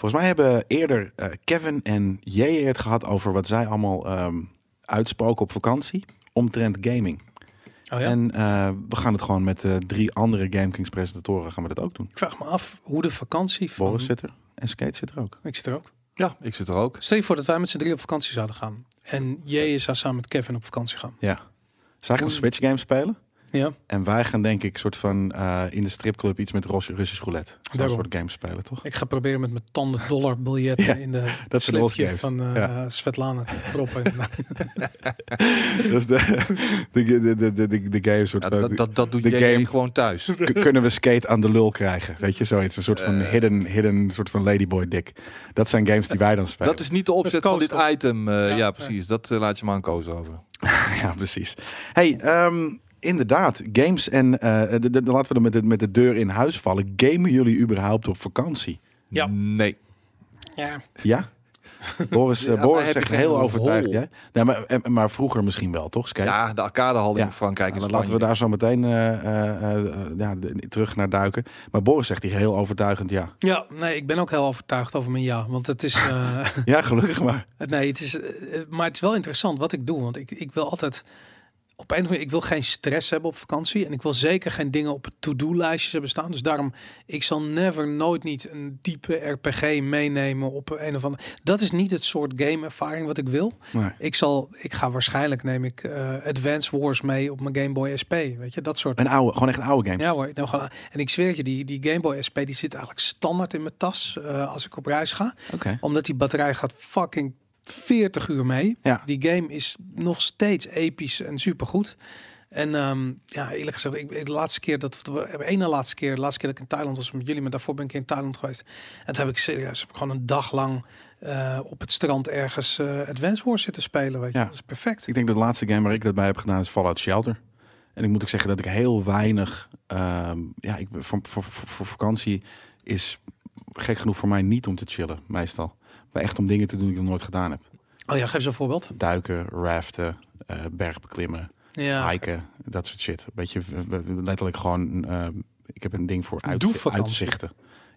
Volgens mij hebben eerder eh, Kevin en J het gehad over wat zij allemaal ehm, uitspoken op vakantie omtrent gaming. Oh ja? En eh, we gaan het gewoon met de drie andere GameKings presentatoren gaan we dat ook doen. ik vraag me af hoe de vakantie van... Boris zit er en Skate zit er ook. Ik zit er ook. Ja, ik zit er ook. Stel je voor dat wij met z'n drie op vakantie zouden gaan. En jij zou samen met Kevin op vakantie gaan. Ja. Zij gaan Hoe- Switch games spelen. Ja, En wij gaan denk ik soort van eh, in de stripclub iets met Russisch roulette. Zo'n Daarom. soort games spelen, toch? ik ga proberen met mijn tanden dollar biljetten Ja, in de dat slipje games. van eh Ja. Svetlana te proppen. Dat is de, de, de, de, de, de, de game soort Ja, van... dat, dat, dat doet de game- gewoon thuis. K- kunnen we skate aan de lul krijgen? Weet je, zoiets. Een soort van Eh. hidden, hidden soort van ladyboy dick. Dat zijn games die wij dan spelen. Dat is niet de opzet Dat van dit item. eh, Ja, ja, precies. Dat laat je maar aan Koos over. Ja, precies. Hey, ehm, inderdaad. Games en... eh, de, de, de- laten we er met de, met de deur in huis vallen. Gamen jullie überhaupt op vakantie? Ja. Nee. ja, Ja? Boris, eh, Ja, Boris zegt heel overtuigd. Jij? Nee, maar, eh, maar vroeger misschien wel, toch? Skate? Ja, de arcadehal in Ja. Frankrijk en Nou, laten we daar zo meteen eh, eh, eh, ja, terug naar duiken. Maar Boris zegt hier heel overtuigend ja. ja, nee, ik ben ook heel overtuigd over mijn ja. Want het is... eh, Ja, gelukkig maar. Nee, het is, maar het is wel interessant wat ik doe. Want ik, ik wil altijd op een of andere ik wil geen stress hebben op vakantie. En ik wil zeker geen dingen op het to-do-lijstjes hebben staan. Dus daarom, ik zal never, nooit niet een diepe RPG meenemen op een of andere. Dat is niet het soort game-ervaring wat ik wil. Nee. Ik zal, ik ga waarschijnlijk neem ik eh Advance Wars mee op mijn Game Boy SP. Weet je, dat soort. Een oude, gewoon echt een oude game. Ja hoor, nou, gewoon, en ik zweer het je, die, die Game Boy SP die zit eigenlijk standaard in mijn tas eh, als ik op reis ga. Oké. Omdat die batterij gaat fucking 40 uur mee. Ja. Die game is nog steeds episch en supergoed. En ehm, ja, eerlijk gezegd, ik, de laatste keer dat de ene laatste keer, de laatste keer dat ik in Thailand was met jullie, maar daarvoor ben ik in Thailand geweest. En toen heb ik serieus heb ik gewoon een dag lang eh, op het strand ergens eh Advance Wars zitten spelen. Weet je, Ja. dat is perfect. Ik denk dat de laatste game waar ik dat bij heb gedaan is Fallout Shelter. En ik moet ook zeggen dat ik heel weinig... ehm, ja, ik, voor, voor, voor, voor vakantie is gek genoeg voor mij niet om te chillen, meestal. Maar echt om dingen te doen die ik nog nooit gedaan heb. Oh ja, geef eens een voorbeeld. Duiken, raften, eh bergbeklimmen, Ja, hiken, dat soort shit. Beetje letterlijk gewoon... eh, ik heb een ding voor uit, uitzichten.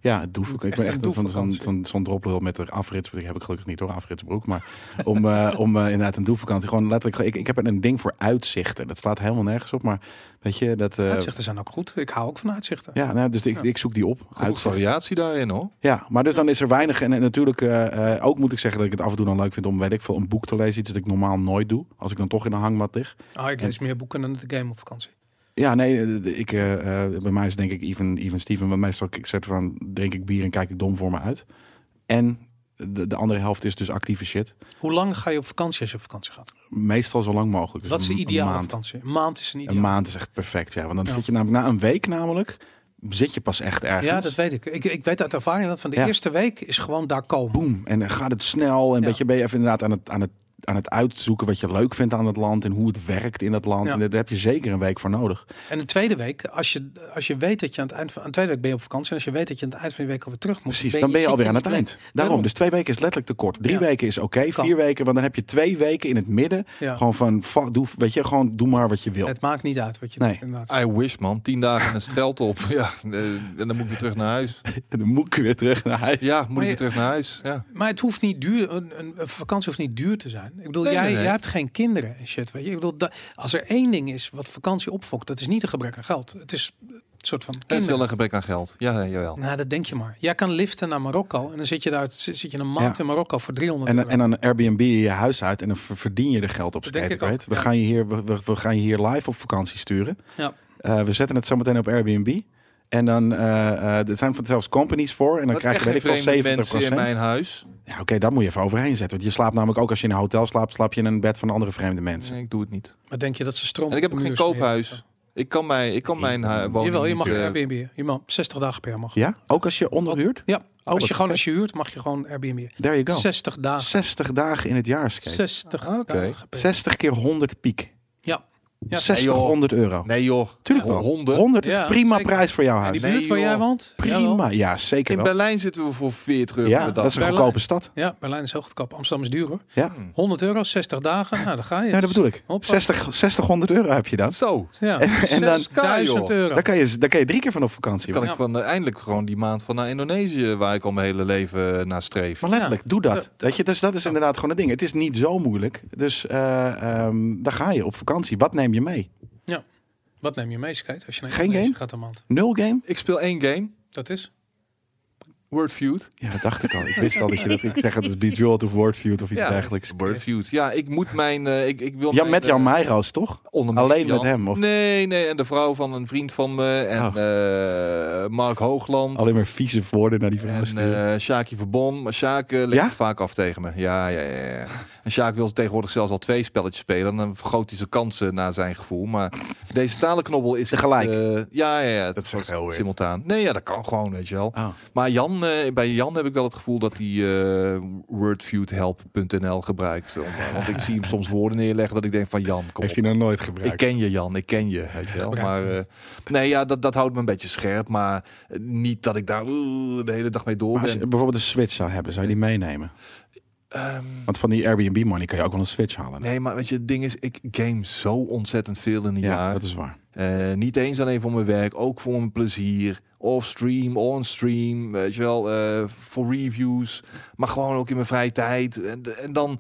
Ja, het doe. moet Ik ben echt zo'n zo'n doe-vakantie. zo'n zo'n droplul met de afrits. Die heb ik gelukkig niet hoor, afritsbroek. Maar om, eh, om eh, inderdaad een doelvakantie. Gewoon letterlijk. Ik, ik heb een ding voor uitzichten. Dat slaat helemaal nergens op. Maar weet je dat. eh, uitzichten zijn ook goed. Ik hou ook van uitzichten. ja, nou, dus ik, Ja. ik zoek die op. Uitzicht. variatie daarin hoor. Ja, maar dus dan is er weinig. En, en natuurlijk eh, eh, ook moet ik zeggen dat ik het af en toe dan leuk vind om, weet ik veel, een boek te lezen. Iets dat ik normaal nooit doe. Als ik dan toch in een hangmat lig. Ah, ik lees meer boeken dan de game op vakantie. Ja, nee, eh, ik, eh, eh, bij mij is denk ik even, even Steven. Want meestal ik zet van, drink ik bier en kijk ik dom voor me uit. En de, de andere helft is dus actieve shit. Hoe lang ga je op vakantie als je op vakantie gaat? Meestal zo lang mogelijk. Dus Wat is de een ideale maand. vakantie? Een maand is een ideaal. Een maand is echt perfect, ja. Want dan Ja. zit je namelijk na een week namelijk, zit je pas echt ergens. Ja, dat weet ik. ik. Ik weet uit ervaring dat van de Ja. eerste week is gewoon daar komen. Boom. En dan gaat het snel. En Ja. weet je, ben je even inderdaad aan het, aan het aan het uitzoeken wat je leuk vindt aan het land en hoe het werkt in het land. Ja. En daar heb je zeker een week voor nodig. En de tweede week, als je, als je weet dat je aan het eind van... Aan de tweede week ben je op vakantie. En als je weet dat je aan het eind van je week alweer terug moet. Precies, dan ben je alweer aan het eind. Daarom, Daarom. dus twee weken is letterlijk te kort. Drie Ja. weken is oké, vier weken, want dan heb je twee weken in het midden. Ja. Gewoon van, doe, weet je, gewoon doe maar wat je wil. Het maakt niet uit wat je Nee. doet inderdaad. I wish man, tien dagen in het strand op. Ja, eh, en dan moet ik weer terug naar huis. En dan moet ik weer terug naar huis. Ja, moet Maar ik je- weer terug naar huis. Ja. Maar het hoeft niet duur. Een, een, een vakantie hoeft niet duur te zijn. Ik bedoel, Nee, jij, nee, nee. jij hebt geen kinderen en shit. Weet je? Ik bedoel, da- als er één ding is wat vakantie opfokt, dat is niet een gebrek aan geld. Het is een soort van Het is wel kinderen. een gebrek aan geld. Ja, jawel. Nou, dat denk je maar. Jij kan liften naar Marokko en dan zit je daar zit je een maand Ja. in Marokko voor 300 En, euro. en dan Airbnb je je huis uit en dan ver- verdien je er geld op. Skate. We, ja. gaan je hier, we, we, we gaan je hier live op vakantie sturen. Ja. Eh, we zetten het zo meteen op Airbnb. En dan eh, eh, er zijn zelfs companies voor. En dan Wat krijg je weet ik wel vreemde 70 mensen in mijn huis. Ja, oké, dat moet je even overheen zetten. Want je slaapt namelijk ook als je in een hotel slaapt, slaap je in een bed van andere vreemde mensen. Nee, ik doe het niet. Maar denk je dat ze stroom En ik heb ook geen koophuis. Ik kan, mij, ik kan mijn woning Jawel, je niet, mag eh, Airbnb. Je mag 60 dagen per jaar mag. Ja? Ook als je onderhuurt? Ja, Oh, als je gewoon als je huurt, mag je gewoon Airbnb. There you go. 60 dagen. 60 dagen in het jaar, skate. 60 Ah, oké. dagen. per jaar. 60 keer 100 piek. Ja. Ja, 60, nee, joh. 100 euro. Nee joh. Tuurlijk wel. 100. 100 is Ja, prima zeker. prijs voor jouw En huis. die Nee, buurt waar joh. jij woont? Prima, ja, zeker In wel. Berlijn zitten we voor 40 euro Ja, per dat is een Berlijn. goedkope stad. Ja, Berlijn is heel goedkoop. Amsterdam is duur hoor. Ja, 100 euro, 60 dagen. Nou, dan ga je. ja dat bedoel ik. Hoppa. 60, 60, 100 euro heb je dan. Zo. Ja, En dan 6K, 1000 joh. euro. Daar kan je, daar kan je drie keer van op vakantie. kan hoor. ik van eh, eindelijk gewoon die maand van naar Indonesië, waar ik al mijn hele leven eh, naar streef. Maar letterlijk, doe dat. Weet je, dus dat is inderdaad gewoon het ding. Het is niet zo moeilijk. Dus eh ehm, daar ga je op vakantie. Wat neem je mee? Wat neem je mee, Skate? Als je naar Geen game? gaat een maand. Nul game? Ik speel één game, Dat is? Wordfeud. Ja, dat dacht ik al. Ik wist al dat je dat ik zeg. Het is Bejeweled of Wordfeud of iets Ja, dergelijks. Wordfeud. Ja, ik moet mijn... eh, ik, ik wil Ja, mijn, met Jan eh, Meijroos, toch? onder Alleen Jan. met hem? Of Nee, nee. En de vrouw van een vriend van me. En Oh. eh, Mark Hoogland. alleen maar vieze woorden naar die vrouw En eh Shaki Verbon. Maar Sjaak legt Ja? vaak af tegen me. Ja, ja, ja. ja. En Sjaak wil tegenwoordig zelfs al twee spelletjes spelen. En dan vergroot hij zijn kansen naar zijn gevoel. Maar deze talenknobbel is... Tegelijk? ja, ja, ja. Dat is echt heel weird. Simultaan. Nee, ja, dat kan gewoon, weet je wel. Oh. Maar Jan, eh, bij Jan heb ik wel het gevoel dat hij eh wordfeudhelp.nl gebruikt. Om, want ik zie hem soms woorden neerleggen dat ik denk van Jan, kom Heeft op. hij nog nooit Ik gebruikt? ken je Jan, ik ken je, weet je wel. Maar eh, nee, ja, dat, dat houdt me een beetje scherp. Maar niet dat ik daar de hele dag mee door Maar als ben. je bijvoorbeeld een Switch zou hebben, zou je die meenemen? Ehm, Want van die Airbnb money kan je ook wel een Switch halen. nee, maar weet je, het ding is, ik game zo ontzettend veel in een ja, jaar. dat is waar. Eh, niet eens alleen voor mijn werk, ook voor mijn plezier. Off stream, on stream, weet je wel, eh, voor reviews. Maar gewoon ook in mijn vrije tijd. En, en dan,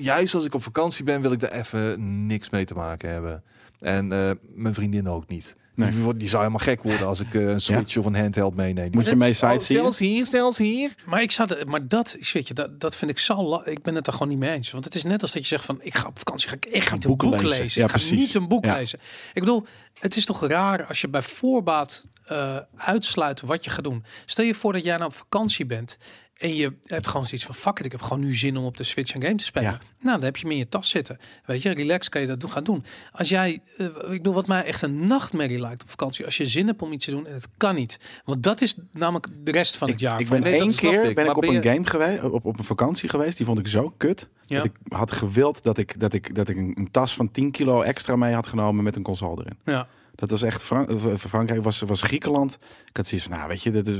juist als ik op vakantie ben, wil ik daar even niks mee te maken hebben. En eh, mijn vriendin ook niet. Nee. Die, zou helemaal gek worden als ik eh, een Switch of een handheld meeneem. Moet je mee Oh, sightseeën? zelfs hier, zelfs hier. Maar ik de- maar dat, weet je, dat, dat vind ik zo. la- Ik ben het er gewoon niet mee eens. Want het is net als dat je zegt van, ik ga op vakantie, ga ik echt ga niet een boeken boek lezen. lezen. Ja, ik ga precies. niet een boek Ja. lezen. Ik bedoel, het is toch raar als je bij voorbaat eh, uitsluit wat je gaat doen. Stel je voor dat jij nou op vakantie bent. En je hebt gewoon zoiets van, fuck it, ik heb gewoon nu zin om op de Switch een game te spelen. Ja. Nou, dan heb je hem in je tas zitten. Weet je, relax kan je dat doen, gaan doen. Als jij, eh, ik bedoel, wat mij echt een nachtmerrie lijkt op vakantie. Als je zin hebt om iets te doen en het kan niet. Want dat is namelijk de rest van het jaar. ik ben Nee, één keer ik. ben ik op een game geweest, op, op een vakantie geweest. Die vond ik zo kut. Ja. Dat ik had gewild dat ik, dat ik, dat ik een, een tas van 10 kilo extra mee had genomen met een console erin. Ja. Dat was echt Fran eh, Frankrijk, was, was Griekenland. Ik had zoiets van, nou weet je, dat is...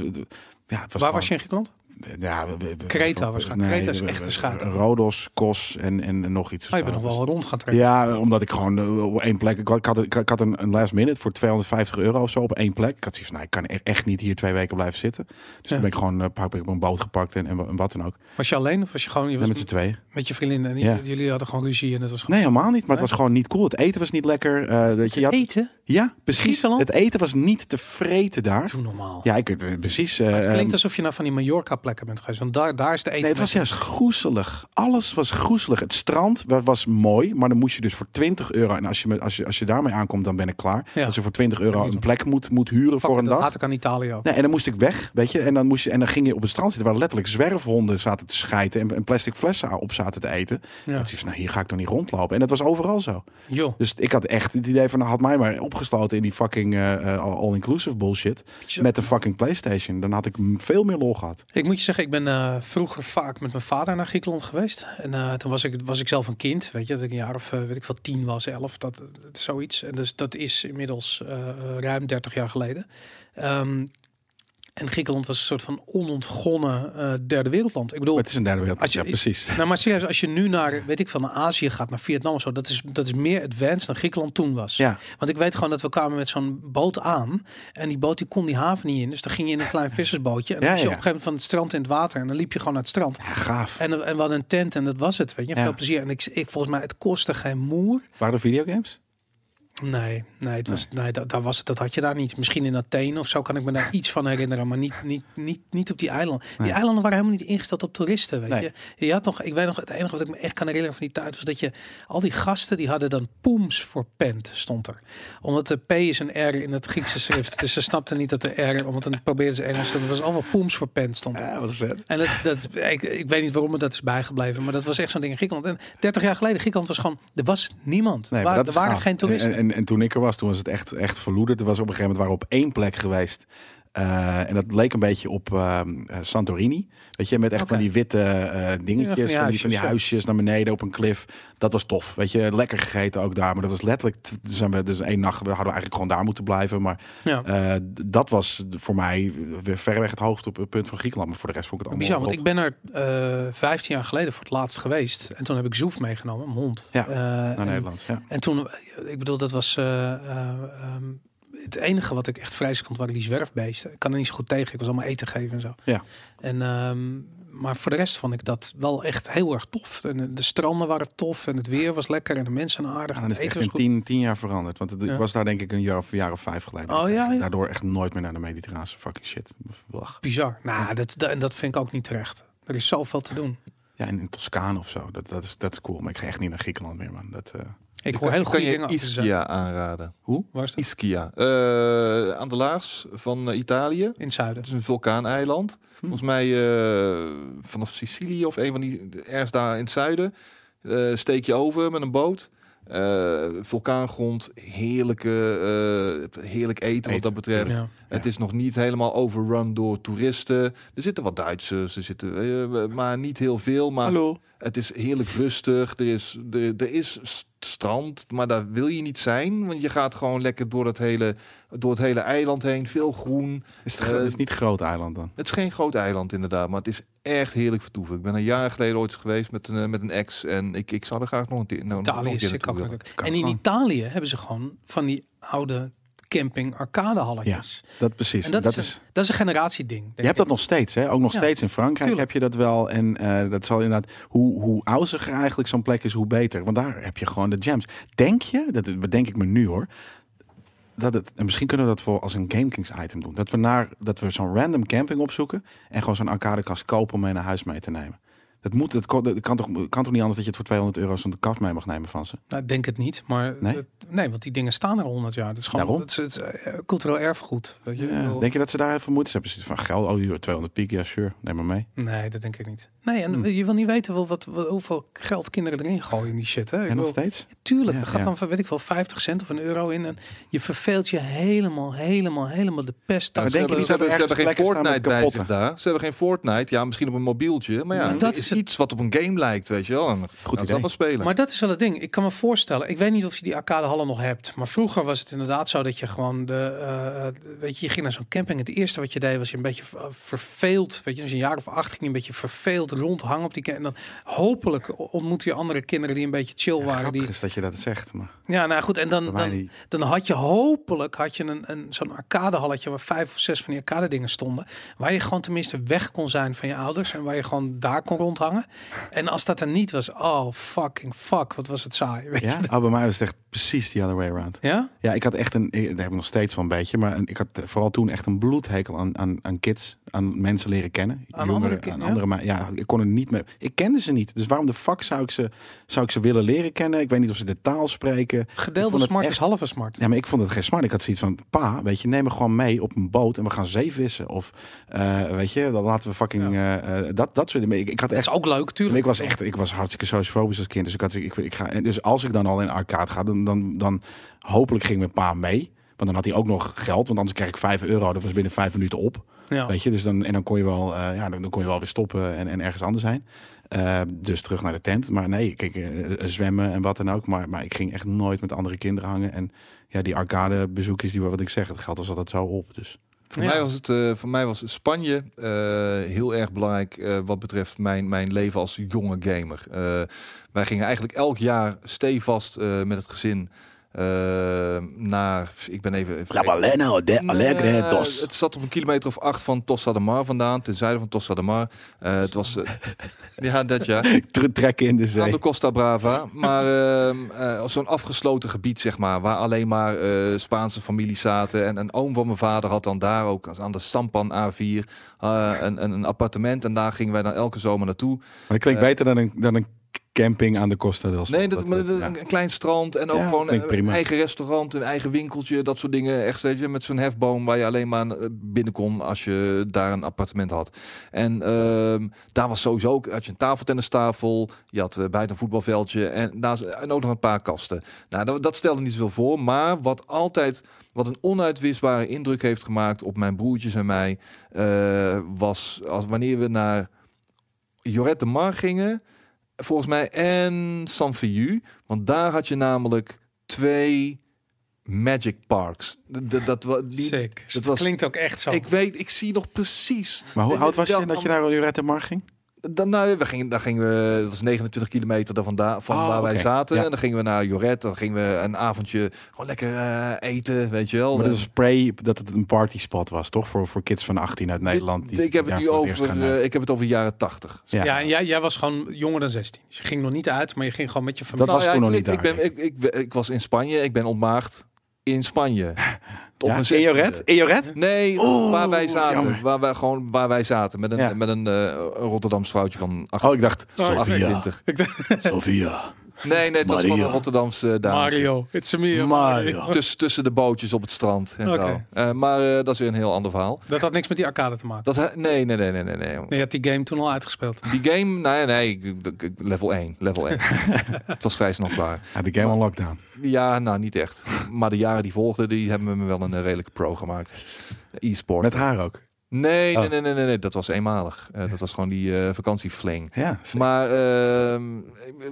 Ja, het was Waar was je in Griekenland? Ja, Kreta waarschijnlijk. Kreta is we- echt een schater. Rodos, Kos en, en nog iets. Oh, je bent nog wel rond gaan trekken. Ja, omdat ik gewoon eh, op één plek. Ik had, ik had, een, een last minute voor 250 euro of zo op één plek. Ik had zoiets van, nou, ik kan e- echt niet hier twee weken blijven zitten. Dus Ja. toen ben ik gewoon eh, heb ik een boot gepakt en, en, wa- en wat dan ook. Was je alleen of was je gewoon je was met z'n tweeën. met je vriendin en Ja. jullie hadden gewoon ruzie en het was gewoon Nee, helemaal niet. Maar het Nee? was gewoon niet cool. Het eten was niet lekker. eh, dat je, je had, eten? ja, precies. Het eten was niet te vreten daar. Doe normaal. Ja, ik, precies. het klinkt ehm, alsof je nou van die Mallorca plekken bent geweest, want daar, daar is de eten. Nee, het was juist groezelig. Alles was groezelig. Het strand wa- was mooi, maar dan moest je dus voor 20 euro. En als je, met, als je, als je daarmee aankomt, dan ben ik klaar. Ja. Als je voor 20 euro een plek moet, moet huren Fuck, voor een dat dag. haat ik aan Italië ook. Nee, en dan moest ik weg, weet je. En dan, moest je, en dan ging je op het strand zitten waar letterlijk zwerfhonden zaten te schijten. En, en plastic flessen op zaten te eten. Ja. Dat is nou, hier ga ik toch niet rondlopen. En dat was overal zo. Joh, Dus ik had echt het idee van, nou, had mij maar opgesloten in die fucking eh, eh, all-inclusive bullshit. Met de fucking Playstation. Dan had ik veel meer lol gehad. ik moet je ik ben eh, vroeger vaak met mijn vader naar Griekenland geweest. En eh, toen was ik, was ik zelf een kind, weet je, dat ik een jaar of, eh, weet ik veel, tien was, elf, dat, zoiets. En dus dat is inmiddels ruim 30 jaar geleden. Ehm, en Griekenland was een soort van onontgonnen eh, derde wereldland. Ik bedoel, Maar het is een derde wereld. Als je- ja, precies. Nou, maar serieus, als je nu naar, weet ik van naar Azië gaat, naar Vietnam of zo, dat is, dat is meer advanced dan Griekenland toen was. Ja. Want ik weet gewoon dat we kwamen met zo'n boot aan en die boot die kon die haven niet in. Dus dan ging je in een klein vissersbootje en dan Ja, was je ja. op een gegeven moment van het strand in het water en dan liep je gewoon naar het strand. Ja, gaaf. En, en we hadden een tent en dat was het, weet je. Veel plezier. En ik, ik, volgens mij, het kostte geen moer. Waren er videogames? Nee, nee, het was, nee. dat, daar was het, dat had je daar niet. Misschien in Athene of zo kan ik me daar iets van herinneren, maar niet, niet, niet, niet op die eilanden. Die Nee. eilanden waren helemaal niet ingesteld op toeristen, weet Nee. je. Je had nog, ik weet nog, het enige wat ik me echt kan herinneren van die tijd was dat je al die gasten die hadden dan poems voor pent stond er, omdat de P is een R in het Griekse schrift, dus ze snapten niet dat de R, omdat dan probeerden ze Engels, er was allemaal poems voor pent stond er. Ja, wat vet. En dat, dat, ik, ik weet niet waarom me dat is bijgebleven, maar dat was echt zo'n ding in Griekenland. En 30 jaar geleden, Griekenland was gewoon, er was niemand. Nee, er waren, dat er geen toeristen. En, en, en toen ik er was, toen was het echt, echt verloederd. Er was op een gegeven moment waren we op één plek geweest. Eh, en dat leek een beetje op ehm, eh, Santorini. Weet je, met echt van die witte eh, dingetjes, Ja, van die van, die, van die huisjes, naar beneden op een klif. Dat was tof. Weet je, lekker gegeten ook daar. Maar dat was letterlijk, zijn we dus één nacht, we hadden eigenlijk gewoon daar moeten blijven. Maar Ja. dat was voor mij weer verreweg het hoogtepunt van Griekenland. Maar voor de rest vond ik het allemaal Bizar, want ik ben er eh 15 jaar geleden voor het laatst geweest. En toen heb ik Zoef meegenomen, mijn hond. Ja, naar en, Nederland. Ja. En toen, ik bedoel, dat was eh, eh, ehm, het enige wat ik echt vreselijk vond, waren die zwerfbeesten. Ik kan er niet zo goed tegen. Ik was allemaal eten geven en zo. Ja. En, ehm, maar voor de rest vond ik dat wel echt heel erg tof. En de- de stranden waren tof en het weer was lekker en de mensen aardig. Ja, en dan is het eten echt in tien, tien jaar veranderd. Want het, Ja. was daar denk ik een jaar of, jaar of vijf geleden. Oh, ja. Daardoor echt nooit meer naar de Mediterraanse fucking shit. Wach. Bizar. Nou, dat, dat, en dat vind ik ook niet terecht. Er is zoveel te doen. Ja, in, in Toscane of zo. Dat, dat, is, dat is cool. Maar ik ga echt niet naar Griekenland meer, man. Dat, eh, Ik kan- hoor heel goede je dingen. Ischia aanraden. Waar is dat? Ischia. Eh, aan de laars van eh, Italië. In het zuiden. Het is een vulkaaneiland. Volgens mij eh, vanaf Sicilië of een van die ergens daar in het zuiden. eh, steek je over met een boot. Eh, vulkaangrond, heerlijke, eh, heerlijk eten, wat dat betreft. Ja. Het is nog niet helemaal overrun door toeristen. Er zitten wat Duitsers, er zitten, eh, maar niet heel veel. Maar het is heerlijk rustig. Er is, er, er is st- strand, maar daar wil je niet zijn. Want je gaat gewoon lekker door het hele, door het hele eiland heen. Veel groen. is het, het is niet een groot eiland dan. Het is geen groot eiland inderdaad, maar het is echt heerlijk vertoeven. Ik ben een jaar geleden ooit geweest met een, eh, met een ex. En ik, ik zou er graag nog een, keer- nou, nog Italië een is sick natuurlijk. En in. Italië hebben ze gewoon van die oude camping arcadehalletjes. Dat precies. En dat, dat is, is, een, dat is een generatieding. je hebt ik. dat nog steeds, hè? Ook nog Ja. steeds in Frankrijk Tuurlijk. heb je dat wel. En eh, dat zal inderdaad, hoe, hoe eigenlijk zo'n plek is, hoe beter. Want daar heb je gewoon de jams. Denk je, dat bedenk ik me nu hoor, dat het, en misschien kunnen we dat voor als een GameKings item doen. Dat we, naar, dat we zo'n random camping opzoeken en gewoon zo'n arcadekast kopen om mee naar huis mee te nemen. Dat, moet, dat, kan, dat kan, toch, kan toch niet anders dat je het voor 200 euro zo'n kast mee mag nemen van ze? Nou, ik denk het niet, maar Nee? het- nee, want die dingen staan er al 100 jaar. Het is gewoon Daarom. het eh, cultureel erfgoed. Weet je? Ja, denk je dat ze daar even moeten? Ze hebben van geld, oh hier 200 piek, ja sure, neem maar mee. Nee, dat denk ik niet. Nee, en Hm. je wil niet weten wel wat, wat, hoeveel geld kinderen erin gooien in die shit. Hè? Ik En nog steeds? tuurlijk, Ja, er gaat ja. dan van, weet ik wel, 50 cent of een euro in. En je verveelt je helemaal, helemaal, helemaal de pest. Maar uit. denk je Ze niet hebben, dat ze er hebben geen Fortnite bij zich daar. Ze hebben geen Fortnite. Ja, misschien op een mobieltje. Maar ja, Maar dat dat is iets wat op een game lijkt, weet je wel. En Goed dat idee. wel spelen. Maar dat is wel het ding. Ik kan me voorstellen. Ik weet niet of je die arcadehallen nog hebt. Maar vroeger was het inderdaad zo dat je gewoon de. eh, weet je, je ging naar zo'n camping. Het eerste wat je deed was je een beetje verveeld. Weet je, dus een jaar of acht ging je een beetje verveeld rondhangen op die camping. En dan hopelijk ontmoet je andere kinderen die een beetje chill waren. Die, is dat je dat zegt, maar ja, nou goed. En dan, dan, dan had je hopelijk had je een, een, zo'n arcadehalletje waar vijf of zes van die arcade dingen stonden. Waar je gewoon tenminste weg kon zijn van je ouders. En waar je gewoon daar kon rondhangen. En als dat er niet was, oh fucking fuck, wat was het saai. Weet je? Ja, oh, bij mij was het echt precies the other way around. Ja? Ja, ik had echt een, ik, daar heb ik nog steeds van een beetje, maar ik had vooral toen echt een bloedhekel aan, aan, aan kids, aan mensen leren kennen. Aan andere aan ja? andere ma- ja, ik kon het niet meer. Ik kende ze niet, dus waarom de fuck zou ik ze, zou ik ze willen leren kennen? Ik weet niet of ze de taal spreken. Gedeelde smart echt- is halve smart. Ja, maar ik vond het geen smart. Ik had zoiets van, pa, weet je, neem me gewoon mee op een boot en we gaan zeevissen. Of, eh, weet je, dan laten we fucking, eh, eh, dat, dat soort dingen. Ik, ik had Dat echt is ook leuk, tuurlijk. ik was echt, ik was hartstikke sociofobisch als kind. Dus ik had, ik, ik ga, dus als ik dan al in arcade ga, dan, dan, dan hopelijk ging mijn pa mee. Want dan had hij ook nog geld, want anders kreeg ik 5 euro. Dat was binnen vijf minuten op. Ja. Weet je, dus dan, en dan kon je wel, eh, ja, dan, dan kon je wel weer stoppen en, en ergens anders zijn. Eh, dus terug naar de tent. Maar nee, kijk, eh, zwemmen en wat dan ook. Maar, maar ik ging echt nooit met andere kinderen hangen. En ja, die arcade bezoekjes, die wat ik zeg, het geld was altijd zo op. Dus Voor, Ja. mij was het, eh, voor mij was Spanje eh, heel erg belangrijk eh, wat betreft mijn, mijn leven als jonge gamer. Eh, wij gingen eigenlijk elk jaar stevast eh, met het gezin eh, naar, ik ben even... even Balena de Nee, Het zat op een kilometer of acht van Tossa de Mar vandaan, ten zuiden van Tossa de Mar. Eh, het was, eh, ja, dat ja. trekken in de Aan zee. de Costa Brava. Maar ehm, eh, zo'n afgesloten gebied, zeg maar. Waar alleen maar eh, Spaanse families zaten. En een oom van mijn vader had dan daar ook aan de Sampan A4 eh, een, een, een appartement. En daar gingen wij dan elke zomer naartoe. Maar dat klinkt Eh, beter dan een, dan een camping aan de Costa del Sol. Nee, dat, maar dat- ja. een klein strand en ook Ja, gewoon een prima. eigen restaurant, een eigen winkeltje, dat soort dingen. Echt, weet je, met zo'n hefboom waar je alleen maar eh, binnen kon als je daar een appartement had. En ehm, daar was sowieso ook, had je een tafeltennistafel, je had eh, buiten een voetbalveldje en, daar, en ook nog een paar kasten. Nou, dat, dat stelde niet zoveel voor, maar wat altijd, wat een onuitwisbare indruk heeft gemaakt op mijn broertjes en mij, eh, was als wanneer we naar Jorette de Mar gingen, volgens mij, en Sanfiu. Want daar had je namelijk twee Magic Parks. Dat, wa- die, Sick. dat Het was- klinkt ook echt zo. ik weet, ik zie nog precies. Maar hoe oud was je dat je naar Lorette Mar ging? Dan, nou, we gingen, daar gingen we, dat was 29 kilometer daar vandaan, van Oh, waar wij zaten. Ja. En dan gingen we naar Joret, dan gingen we een avondje gewoon lekker eh, eten, weet je wel. Maar dat is spray dat het een party spot was, toch? Voor, voor kids van 18 uit Nederland. Dit- ik heb het nu over, gaan, eh, ik heb het over de jaren 80. ja. Ja, en jij, jij was gewoon jonger dan 16. Dus je ging nog niet uit, maar je ging gewoon met je Dat familie. was Nou toen nog ik, niet ik, daar, ben, ik, ik, ik was in Spanje, ik ben ontmaagd in Spanje. Op Ja? mijn In Joret? 16e. In Joret? Nee, Oh, waar wij zaten. Waar wij, gewoon waar wij zaten. Met een, Ja. met een, eh, een Rotterdams vrouwtje van Oh, ik dacht, Oh, Sofia. 28. Ik dacht, Sofia. Nee, nee, dat was van een Rotterdamse dame. Mario, it's a me. Mario. Tussen, tussen de bootjes op het strand en zo. Eh, maar eh, dat is weer een heel ander verhaal. Dat had niks met die arcade te maken. Dat, nee, nee, nee, nee, nee. nee. Je had die game toen al uitgespeeld. Die game, nee, nee, level 1. Level 1. het was vrij snel klaar. Ja, de game on lockdown. Ja, nou, niet echt. Maar de jaren die volgden, die hebben me wel een eh, redelijke pro gemaakt. E-sport. Met haar ook. Nee, Oh. nee, nee, nee, nee, nee, dat was eenmalig. Eh, dat was gewoon die eh, vakantiefling. Ja, Maar, ehm,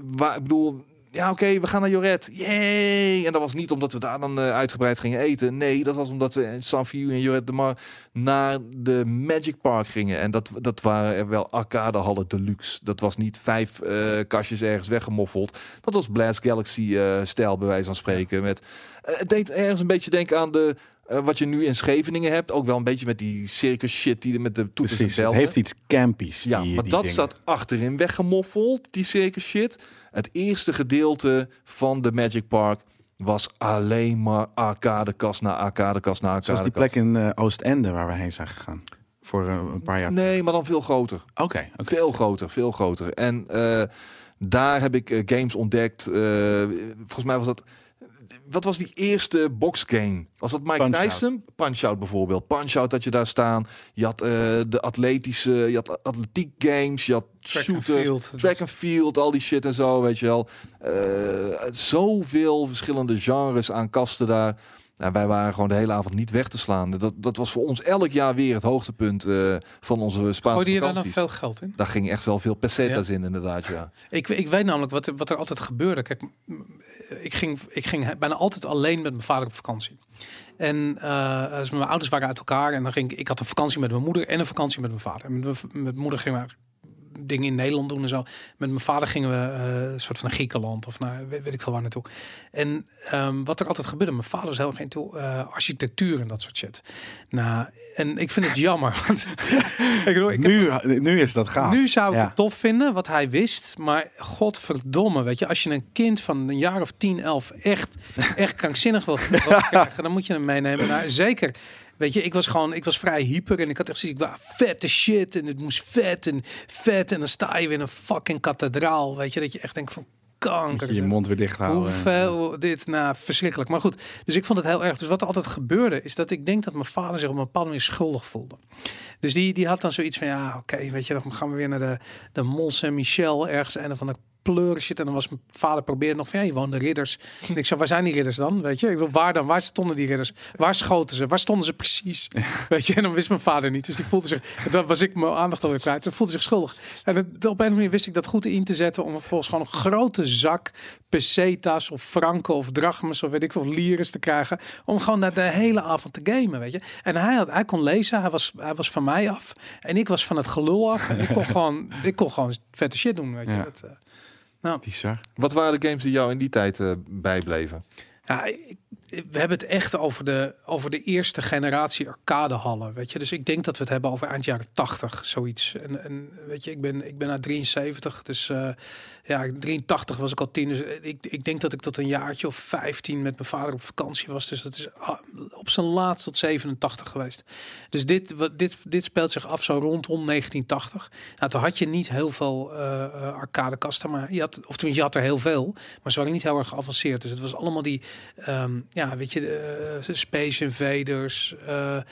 waar, ik bedoel, ja, oké, we gaan naar Joret. Yay! En dat was niet omdat we daar dan eh, uitgebreid gingen eten. Nee, dat was omdat we in Sanfiu en Joret de Mar naar de Magic Park gingen. En dat, dat waren er wel arcadehallen deluxe. Dat was niet vijf kastjes ergens weggemoffeld. Dat was Blast Galaxy-stijl, bij wijze van spreken. Met, het deed ergens een beetje denken aan de... eh, wat je nu in Scheveningen hebt. Ook wel een beetje met die circus shit die er met de toeters precies. Het heeft iets campies. Ja, die, maar die dat dingen. zat achterin weggemoffeld, die circus shit. Het eerste gedeelte van de Magic Park was alleen maar arcadekast na arcadekast na Zoals die arcadekast. plek in eh, Oostende waar we heen zijn gegaan. Voor eh, een paar jaar. Nee, maar dan veel groter. Oké. Veel groter, veel groter. En daar heb ik games ontdekt. volgens mij was dat... Wat was die eerste boxgame? Was dat Mike Punch-Out. Tyson? Punch-Out bijvoorbeeld. Punch-Out had je daar staan. Je had eh, de atletische... Je had atletiek games. Je had Track and shooters. field. Track and field, al die shit en zo, weet je wel. Eh, zoveel verschillende genres aan kasten daar. Nou, wij waren gewoon de hele avond niet weg te slaan. Dat, dat was voor ons elk jaar weer het hoogtepunt eh, van onze Spaanse Gooide je daar dan vakanties. veel geld in? Daar ging echt wel veel pesetas in, inderdaad, ja. Ik, ik weet namelijk wat, er- wat er altijd gebeurde. Kijk, ik ging, ik ging bijna altijd alleen met mijn vader op vakantie. En eh, als mijn ouders waren uit elkaar en dan ging ik, ik had een vakantie met mijn moeder en een vakantie met mijn vader. En met, mijn- moeder gingen we dingen in Nederland doen en zo. Met mijn vader gingen we eh, een soort van naar Griekenland of naar weet, weet ik veel waar naartoe. En ehm, wat er altijd gebeurde, mijn vader was heel erg into eh, architectuur en dat soort shit. Nou, en ik vind het jammer. Want, ik bedoel, ik heb Nu, nu is dat gaaf. nu zou ik Ja. het tof vinden wat hij wist, maar godverdomme, weet je, als je een kind van een jaar of 10, 11 echt, echt krankzinnig wil, wil krijgen, dan moet je hem meenemen. Nou, zeker. Weet je, ik was gewoon, ik was vrij hyper en ik had echt zoiets, ik vette shit en het moest vet en vet en dan sta je weer in een fucking kathedraal, weet je, dat je echt denkt van kanker. je je mond weer dicht houden. Hoeveel dit, nou, verschrikkelijk. Maar goed, dus ik vond het heel erg. Dus wat er altijd gebeurde, is dat ik denk dat mijn vader zich op een bepaalde manier schuldig voelde. Dus die, die had dan zoiets van, ja, oké, weet je, dan gaan we weer naar de, de Mont Saint-Michel, ergens en van de pleuren shit. En dan was mijn vader probeerde nog van, ja, je woonde ridders. En ik zei, waar zijn die ridders dan? Weet je, ik wil waar dan? Waar stonden die ridders? Waar schoten ze? Waar stonden ze precies? Weet je, en dan wist mijn vader niet. Dus die voelde zich, dan was ik mijn aandacht alweer kwijt. Hij voelde zich schuldig. En het, op een of andere manier wist ik dat goed in te zetten om vervolgens gewoon een grote zak pesetas of franken of drachmes of weet ik veel, lires te krijgen. Om gewoon naar de hele avond te gamen, weet je. En hij, had, hij kon lezen, hij was, hij was van mij af. En ik was van het gelul af. En ik kon gewoon, ik kon gewoon vette shit doen, weet je. Ja. Dat, eh, nou, Bizar. Wat waren de games die jou in die tijd eh, bijbleven? ja, ik, we hebben het echt over de, over de eerste generatie arcadehallen, weet je. Dus ik denk dat we het hebben over eind jaren 80, zoiets. En, weet je, ik ben, ik ben uit 73, dus uh, ja, 83 was ik al tien. Dus ik, ik denk dat ik tot een jaartje of 15 met mijn vader op vakantie was. Dus dat is ah, op zijn laatst tot 87 geweest. Dus dit, dit, dit speelt zich af zo rondom 1980. Nou, toen had je niet heel veel uh, arcadekasten, maar je had, of tenminste, je had er heel veel, maar ze waren niet heel erg geavanceerd. Dus het was allemaal die, um, ja, weet je, uh, Space Invaders, een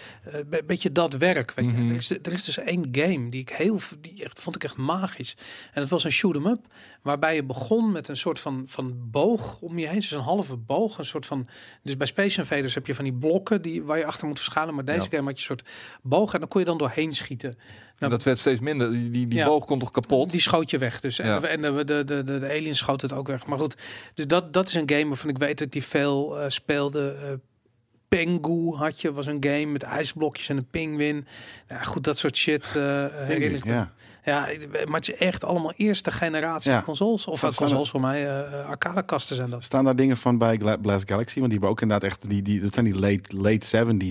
uh, beetje dat werk. Weet je. Mm -hmm. er, is, er is dus één game die ik heel, die echt, vond ik echt magisch. En het was een shoot 'em up waarbij je begon met een soort van, van boog om je heen. Dus een halve boog, een soort van... Dus bij Space Invaders heb je van die blokken die, waar je achter moet verschalen. Maar deze ja. game had je een soort boog en dan kon je dan doorheen schieten. Nou, dat werd steeds minder. Die, die, die ja, boog kon toch kapot? Die schoot je weg. Dus. Ja. En, de, de, de, de, de aliens schoot het ook weg. Maar goed, dus dat, dat is een game waarvan ik weet dat ik die veel uh, speelde. Uh, Pengu had je, was een game met ijsblokjes en een pinguïn. Nou, goed, dat soort shit uh, herinner ik me. Ja. Ja, maar het is echt allemaal eerste generatie Ja. consoles. Of uh, consoles voor mij, uh, arcadekasten zijn dat. Staan daar dingen van bij Gla- Blast Galaxy? Want die hebben ook inderdaad echt, die, die, dat zijn die late, late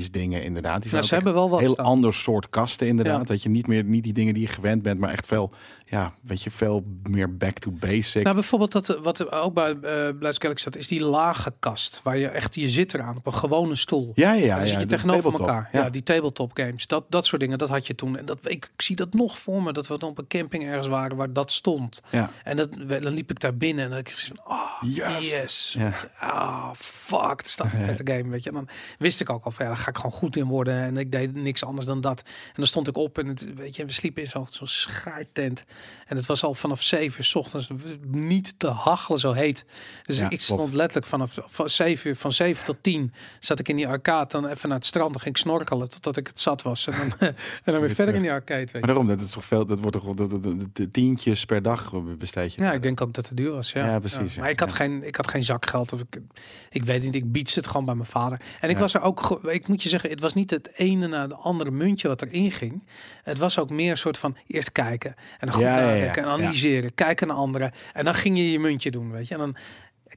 70s dingen inderdaad. Die zijn Nou, ze hebben wel wat heel staan. ander soort kasten inderdaad. Ja. Dat je niet meer, niet die dingen die je gewend bent, maar echt veel, ja, weet je, veel meer back to basic. Nou, bijvoorbeeld dat, eh, wat er ook bij uh, Blast Galaxy staat, is die lage kast. Waar je echt, je zit eraan op een gewone stoel. ja, ja, Ja, dan zit je tegenover tabletop. elkaar. Ja. die tabletop games. Dat, dat soort dingen, dat had je toen. En dat, ik, ik zie dat nog voor me, dat we dan op een camping ergens waren waar dat stond. Ja. En dat, dan liep ik daar binnen en dan kreeg ik van, oh, Yes. yes. Ja. Ah, fuck, het staat een vette game, weet je. En dan wist ik ook al van, ja, daar ga ik gewoon goed in worden. En ik deed niks anders dan dat. En dan stond ik op en het, weet je, we sliepen in zo'n zo'n schaaittent. En het was al vanaf zeven uur 's ochtends niet te hachelen zo heet. Dus Ja, ik stond letterlijk vanaf van zeven uur, van zeven tot tien zat ik in die arcade. Dan even naar het strand, dan ging ik snorkelen totdat ik het zat was. En dan, en dan weer verder in die arcade, weet je. Maar daarom, dat is toch veel, dat wordt toch de, de, tientjes per dag besteed je. Ja, ik denk ook dat het duur was. Ja, Ja, precies, ja. Maar ik had, geen, ik had geen zakgeld. Of ik, ik weet niet, ik biedste het gewoon bij mijn vader. En ik was er ook, ik moet je zeggen, het was niet het ene na de andere muntje wat erin ging. Het was ook meer een soort van eerst kijken en dan goed nadenken en analyseren. Kijken naar anderen. En dan ging je je muntje doen, weet je. En dan,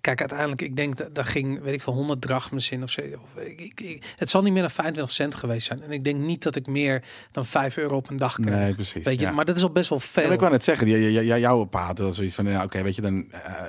kijk, uiteindelijk, ik denk dat daar ging, weet ik veel, 100 drachmes in of zo. Of, ik, het zal niet meer dan 25 cent geweest zijn. En ik denk niet dat ik meer dan 5 euro op een dag kreeg. Nee, precies. Weet je, ja. maar dat is al best wel veel. ik wou net zeggen, jouw pa had wel zoiets van, oké, weet je, dan, eh,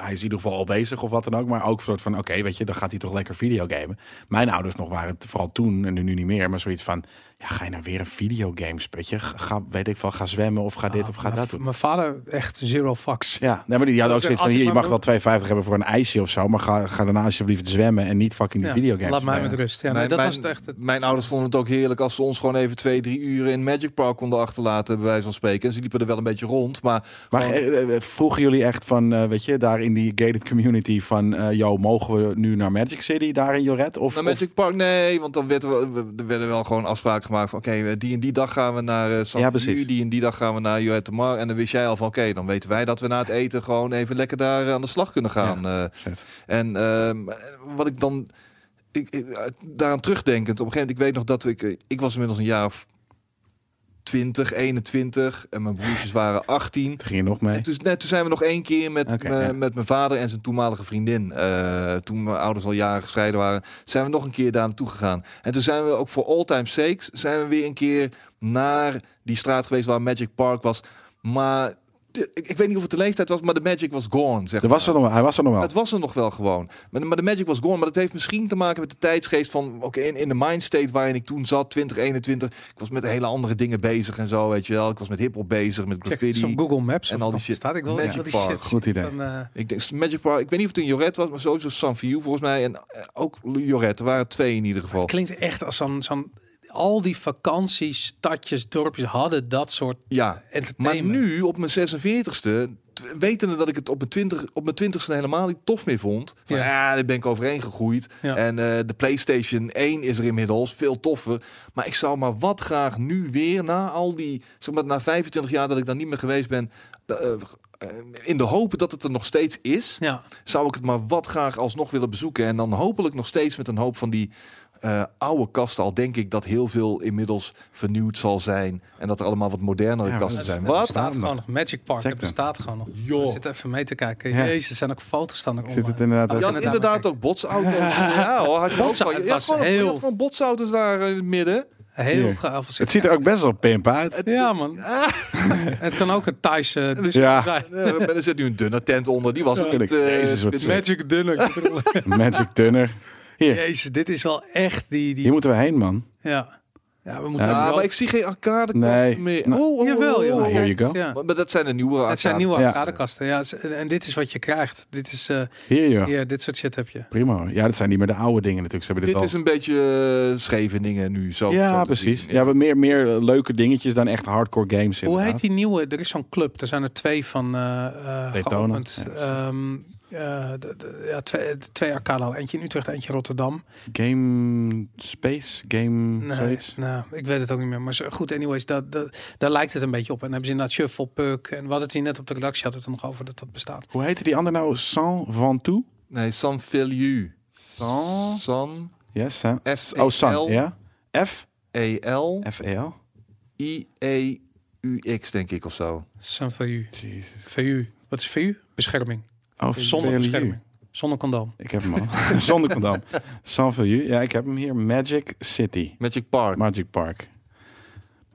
hij is in ieder geval al bezig of wat dan ook, maar ook een soort van, oké, weet je, dan gaat hij toch lekker videogamen. Mijn ouders nog waren het vooral toen en nu niet meer, maar zoiets van, ja, ga je nou weer een videogame spetje? Ga, weet ik wel, ga zwemmen of ga dit of ga dat doen. Mijn vader echt zero fucks. Ja, nee, maar die hadden ook zoiets van, hier, je mag wel 2,50 hebben voor een ijsje of zo, maar ga, ga daarna alsjeblieft zwemmen en niet fucking die Ja, videogames Laat mij met rust. Ja, nee, mijn, dat mijn, was het echt. Het, mijn ouders vonden het ook heerlijk als ze ons gewoon even twee, drie uren in Magic Park konden achterlaten, bij wijze van spreken. En ze liepen er wel een beetje rond, maar Maar gewoon- eh, eh, vroegen jullie echt van, eh, weet je, daar in die gated community van, yo, mogen we nu naar Magic City, daar in Joret? Of, naar of- Magic Park, nee, want dan werd er, wel- er werden wel gewoon afspraken gemaakt van, oké, eh, die en die dag gaan we naar uh, Ja, precies. die en die dag gaan we naar Joette Mar. En dan wist jij al van, oké, dan weten wij dat we na het eten gewoon even lekker daar aan de slag kunnen gaan. en ehm, wat ik dan, ik, ik, daaraan terugdenkend, op een gegeven moment, ik weet nog dat ik, ik was inmiddels een jaar of 20, 21 en mijn broertjes waren 18. Toen ging je nog mee. En toen, toen zijn we nog één keer met, Oké, me- ja. met mijn vader en zijn toenmalige vriendin. eh, toen mijn ouders al jaren gescheiden waren, zijn we nog een keer daar naartoe gegaan. En toen zijn we ook voor all time sakes, zijn we weer een keer naar die straat geweest waar Magic Park was. Maar de- ik, ik weet niet of het de leeftijd was, maar de Magic was gone. Zeg Er was maar. er nog, hij was er nog wel. Het was er nog wel gewoon. Maar, maar de Magic was gone. Maar dat heeft misschien te maken met de tijdsgeest van... Oké, in, in de mindstate waarin ik toen zat, 2021. Ik was met hele andere dingen bezig en zo, weet je wel. Ik was met hiphop bezig, met graffiti. Google Maps en al die shit. Staat ik wel Magic Park, shit. goed idee. Dan, eh, Ik denk Magic Park. Ik weet niet of het in Joret was, maar sowieso Sanview volgens mij. En eh, ook Joret. Er waren twee in ieder geval. het klinkt echt als zo'n zo'n al die vakanties, stadjes, dorpjes hadden dat soort Ja, maar nu op mijn 46ste, t- wetende dat ik het op mijn 20 op mijn 20ste helemaal niet tof meer vond. Van, Ja. ja, daar ben ik overheen gegroeid. Ja. En eh, de PlayStation 1 is er inmiddels veel toffer. Maar ik zou maar wat graag nu weer na al die, zeg maar, na 25 jaar dat ik daar niet meer geweest ben. eh, eh, in de hoop dat het er nog steeds is, Ja, zou ik het maar wat graag alsnog willen bezoeken. En dan hopelijk nog steeds met een hoop van die eh, oude kasten. Al denk ik dat heel veel inmiddels vernieuwd zal zijn. En dat er allemaal wat modernere Ja, kasten zijn. Het Wat? bestaat Staan gewoon nog. Magic Park, het bestaat gewoon nog. Joh. We zitten even mee te kijken. Ja. Jezus, er zijn ook foto's staan er zit het inderdaad Oh, Je had Ja, inderdaad ook botsauto's. ja, hoor, had je ook Botsa- gewoon. Je het had gewoon, je heel- had gewoon botsauto's daar in het midden. Heel gaaf. Het ziet er ook best wel pimp uit. Ja, man. Ah, Het kan ook een Thaise disco Ja. zijn. er zit nu een dunne tent onder. Die was het Tuurlijk. niet. eh, Jezus, wat het-. Magic Dunner. Magic Dunner. Hier, Jezus, dit is wel echt die... die hier moeten we heen, man. ja. ja, we moeten... Ja, Ja, maar ik zie geen arcade Nee. meer. Nou, Oh, oh, Jawel, oh, joh. oh. Here you go. Ja. Maar, dat zijn de nieuwe Het zijn nieuwe Ja. arcadekasten. Ja, en dit is wat je krijgt. Dit is... eh Hier, joh. hier, dit soort shit heb je. Prima. Ja, dat zijn niet meer de oude dingen natuurlijk. Ze hebben dit, Dit is een beetje uh, Scheveningen nu. Zo, ja, precies. Ja, wat meer, meer eh, leuke dingetjes dan echt hardcore games. Hoe inderdaad. heet die nieuwe? Er is zo'n club. Er zijn er twee van eh eh Daytona. geopend. Ja, Ehm, eh, de- de- ja, twee, twee arcade Eentje in Utrecht, eentje in Rotterdam. Game Space? Game Nee, zoiets? nou, ik weet het ook niet meer. Maar zo- goed, anyways, dat, dat, daar lijkt het een beetje op. En dan hebben ze inderdaad Shuffle, Puck. En hadden het hier net op de redactie hadden we het er nog over dat dat bestaat. Hoe heette die ander nou? San Ventoux? Nee, San Filiu. San... San Ja, San. F Oh, San. L Ja? F? E L F-E-L? I E U X denk ik of zo. San VU. Jezus. VU. Wat is VU? Bescherming. Oh, Zonder bescherming. Zonder condoom. Ik heb hem al. Zonder condoom. San Feliu. Ja, ik heb hem hier. Magic City. Magic Park. Magic Park.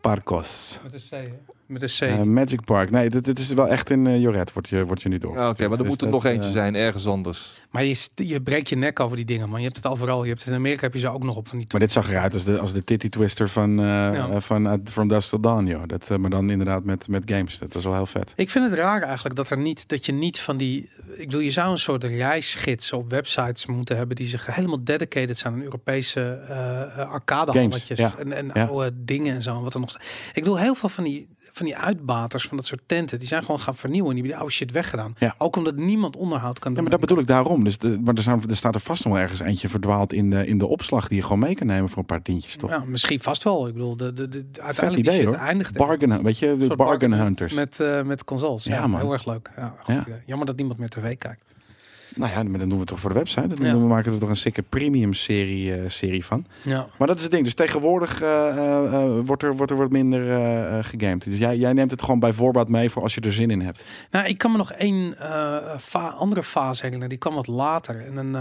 Parkos. Met een C, hè? Met een C. Eh, Magic Park. Nee, dit, dit is wel echt in uh, Joret, wordt je, wordt je nu door. Ja, Oké, maar er Dus moet er nog eentje eh, zijn, ergens anders. Maar je, je breekt je nek over die dingen, man. Je hebt het overal. Je hebt het in Amerika heb je ze ook nog op van die Maar dit zag eruit als de, als de titty twister van, eh Ja. eh, van uh, From Dusk Till Dawn, joh. Dat, eh, maar dan inderdaad met, met games. Dat was wel heel vet. Ik vind het raar eigenlijk dat er niet dat je niet van die. Ik bedoel, je zou een soort reisgids op websites moeten hebben die zich helemaal dedicated zijn aan Europese eh eh, arcadehalletjes Games, ja. en, en Ja. oude dingen en zo. en Wat er nog. Ik bedoel, heel veel van die van die uitbaters van dat soort tenten, die zijn gewoon gaan vernieuwen. Die hebben die oude shit weggedaan. Ja. Ook omdat niemand onderhoud kan Ja, doen. maar dat bedoel ik daarom. Dus de, maar er, zijn, er staat er vast nog wel ergens eentje verdwaald in de, in de opslag die je gewoon mee kan nemen voor een paar tientjes, toch? Ja, misschien vast wel. Ik bedoel, de, de, uiteindelijk die idee shit hoor. eindigt. Bargain, weet je, de bargain hunters. Met, eh, met consoles. Ja, Ja, man. heel erg leuk. Ja, goed Ja. idee. Jammer dat niemand meer tv kijkt. Nou ja, dan doen we het toch voor de website. Dan Ja. we maken er toch een sikke premium serie, eh, serie van. Ja. Maar dat is het ding. Dus tegenwoordig eh, eh, wordt, er, wordt er wat minder gegamed. Dus jij, jij neemt het gewoon bij voorbaat mee voor als je er zin in hebt. Nou, ik kan me nog één fa- andere fase herinneren. Die kwam wat later. En een,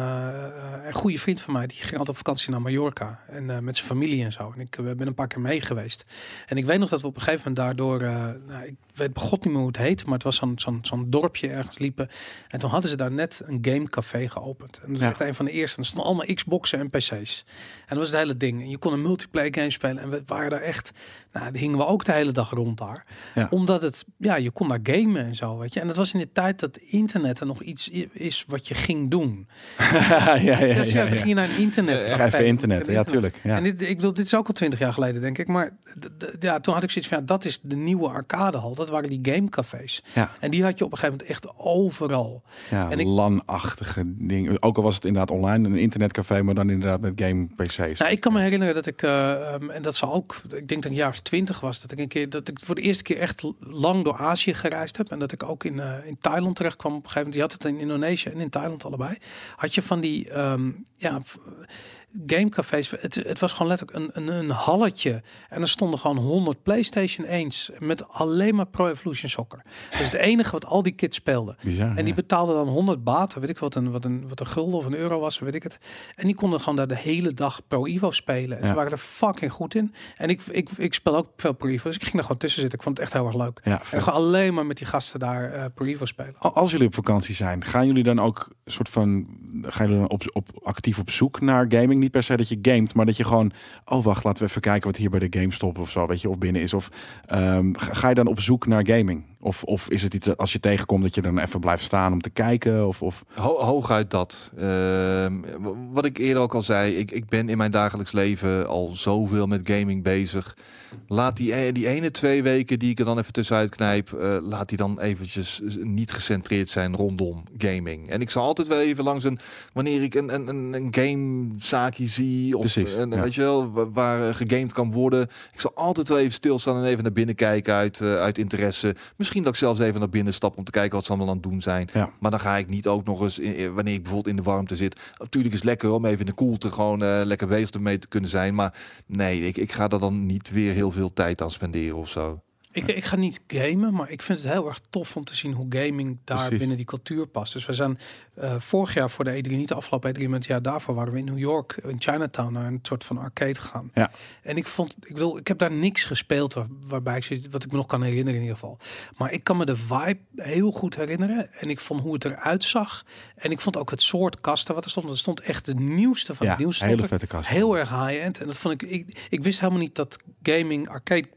een goede vriend van mij, die ging altijd op vakantie naar Mallorca. En met zijn familie en zo. En ik ben een paar keer mee geweest. En ik weet nog dat we op een gegeven moment daardoor... nou, ik weet begot niet meer hoe het heet. Maar het was zo'n zo'n zo'n dorpje ergens liepen. En toen hadden ze daar net een gamecafé geopend. En dat was Ja. echt een van de eerste. En er stonden allemaal Xboxen en PC's. En dat was het hele ding. En je kon een multiplayer game spelen. En we waren daar echt... Nou, hingen we ook de hele dag rond daar Ja. omdat het, ja, je kon daar gamen en zo, weet je. En dat was in de tijd dat internet er nog iets is wat je ging doen. ja, ja, ja. dus ja, ging je naar een internet. Ja, even internet. Ja, tuurlijk. Ja. En dit, ik bedoel, dit is ook al twintig jaar geleden, denk ik. Maar ja, toen had ik zoiets van, ja, dat is de nieuwe arcadehal. Dat waren die gamecafés. Ja. En die had je op een gegeven moment echt overal. Ja, En ik- LAN-achtige dingen. Ook al was het inderdaad online, een internetcafé, maar dan inderdaad met game PC's. Nou, ik kan me herinneren dat ik, eh, ehm, en dat zal ook, ik denk dat een jaar of twintig was, dat ik een keer, dat ik voor de eerste keer echt lang door Azië gereisd heb. En dat ik ook in, eh, in Thailand terecht kwam. Op een gegeven moment, je had het in Indonesië en in Thailand allebei. Had je van die, ehm, ja, gamecafés. Het, het was gewoon letterlijk een, een, een halletje. En er stonden gewoon 100 PlayStation 1's met alleen maar Pro Evolution Soccer. Dat is het enige wat al die kids speelden. Bizar. En die betaalden dan 100 baht, weet ik wat een, wat een, wat een gulden of een euro was, weet ik het. En die konden gewoon daar de hele dag Pro Evo spelen. En Ja. ze waren er fucking goed in. En ik, ik, ik speel ook veel Pro Evo, dus ik ging er gewoon tussen zitten. Ik vond het echt heel erg leuk. Ja, En gewoon alleen maar met die gasten daar eh Pro Evo spelen. Al- Als jullie op vakantie zijn, gaan jullie dan ook soort van, gaan jullie dan op, op, actief op zoek naar gaming? Niet per se dat je gamet, maar dat je gewoon, oh wacht, laten we even kijken wat hier bij de GameStop of zo, weet je, of binnen is. Of ehm, ga ga je dan op zoek naar gaming? Of, of is het iets als je tegenkomt dat je dan even blijft staan om te kijken? Of, of Ho hooguit dat. Ehm, wat ik eerder ook al zei, ik, ik ben in mijn dagelijks leven al zoveel met gaming bezig. Laat die, e- die ene twee weken die ik er dan even tussenuit knijp, eh, laat die dan eventjes niet gecentreerd zijn rondom gaming. En ik zal altijd wel even langs een, wanneer ik een, een, een, gamezaakje zie, of Precies, een, ja. weet je wel, wa- waar eh, gegamed kan worden. Ik zal altijd wel even stilstaan en even naar binnen kijken uit, eh, uit interesse. Misschien misschien dat ik zelfs even naar binnen stap om te kijken wat ze allemaal aan het doen zijn. Ja. Maar dan ga ik niet ook nog eens, in- in- wanneer ik bijvoorbeeld in de warmte zit. Natuurlijk is het lekker om even in de koelte gewoon eh, lekker bezig mee te kunnen zijn. Maar nee, ik, ik ga daar dan niet weer heel veel tijd aan spenderen of zo. Ik, ik ga niet gamen, maar ik vind het heel erg tof om te zien hoe gaming daar Precies. binnen die cultuur past. Dus we zijn eh, vorig jaar voor de E3, niet de afgelopen E3, maar het jaar daarvoor waren we in New York, in Chinatown, naar een soort van arcade gegaan. Ja. En ik vond, ik wil, ik heb daar niks gespeeld waar- waarbij ik zit, wat ik me nog kan herinneren in ieder geval. Maar ik kan me de vibe heel goed herinneren en ik vond hoe het eruit zag. En ik vond ook het soort kasten wat er stond. Er stond echt de nieuwste van Ja, het nieuwste. hele vette. Heel erg high-end. En dat vond ik, ik. Ik wist helemaal niet dat gaming, arcade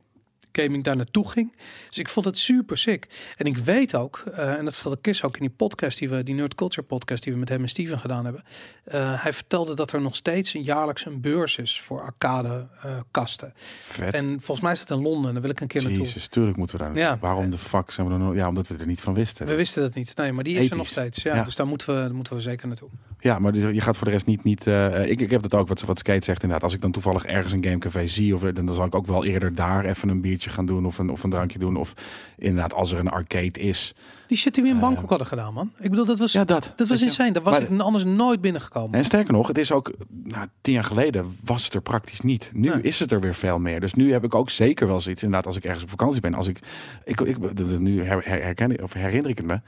gaming daar naartoe ging. Dus ik vond het super sick. En ik weet ook, eh, en dat vertelde Chris ook in die podcast die we, die Nerd Culture podcast die we met hem en Steven gedaan hebben. eh, hij vertelde dat er nog steeds een jaarlijks een beurs is voor arcade eh, kasten. Vet. En volgens mij is dat in Londen. Daar wil ik een keer naartoe. Jezus, tuurlijk moeten we daar Ja. Waarom de fuck zijn we er nog? Ja, omdat we er niet van wisten. We wisten dat niet. Nee, maar die is er nog steeds. Ja, Ja. Dus daar moeten we, daar moeten we zeker naartoe. Ja, maar dus je gaat voor de rest niet... niet ik, ik heb dat ook, wat, wat Skate zegt inderdaad. Als ik dan toevallig ergens een gamecafé zie... Of, dan, dan zal ik ook wel eerder daar even een biertje gaan doen... of een, of een drankje doen. Of inderdaad, als er een arcade is. Die shit die we in Eh, Bangkok hadden gedaan, man. Ik bedoel, dat was, Ja, dat. dat was insane. Dat was Maar- ik anders nooit binnengekomen. En sterker nog, het is ook... Nou, tien jaar geleden was het er praktisch niet. Nu Nee. is het er weer veel meer. Dus nu heb ik ook zeker wel zoiets... Inderdaad, als ik ergens op vakantie ben... Als ik, ik, ik, dat- nu her, her- herken ik, of herinner ik het me...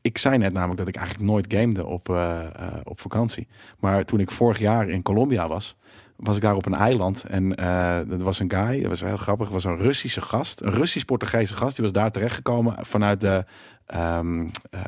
Ik zei net namelijk dat ik eigenlijk nooit gamede op, eh, eh, op vakantie. Maar toen ik vorig jaar in Colombia was, was ik daar op een eiland. En eh dat was een guy, dat was heel grappig, was een Russische gast. Een Russisch-Portugese gast, die was daar terechtgekomen vanuit de eh,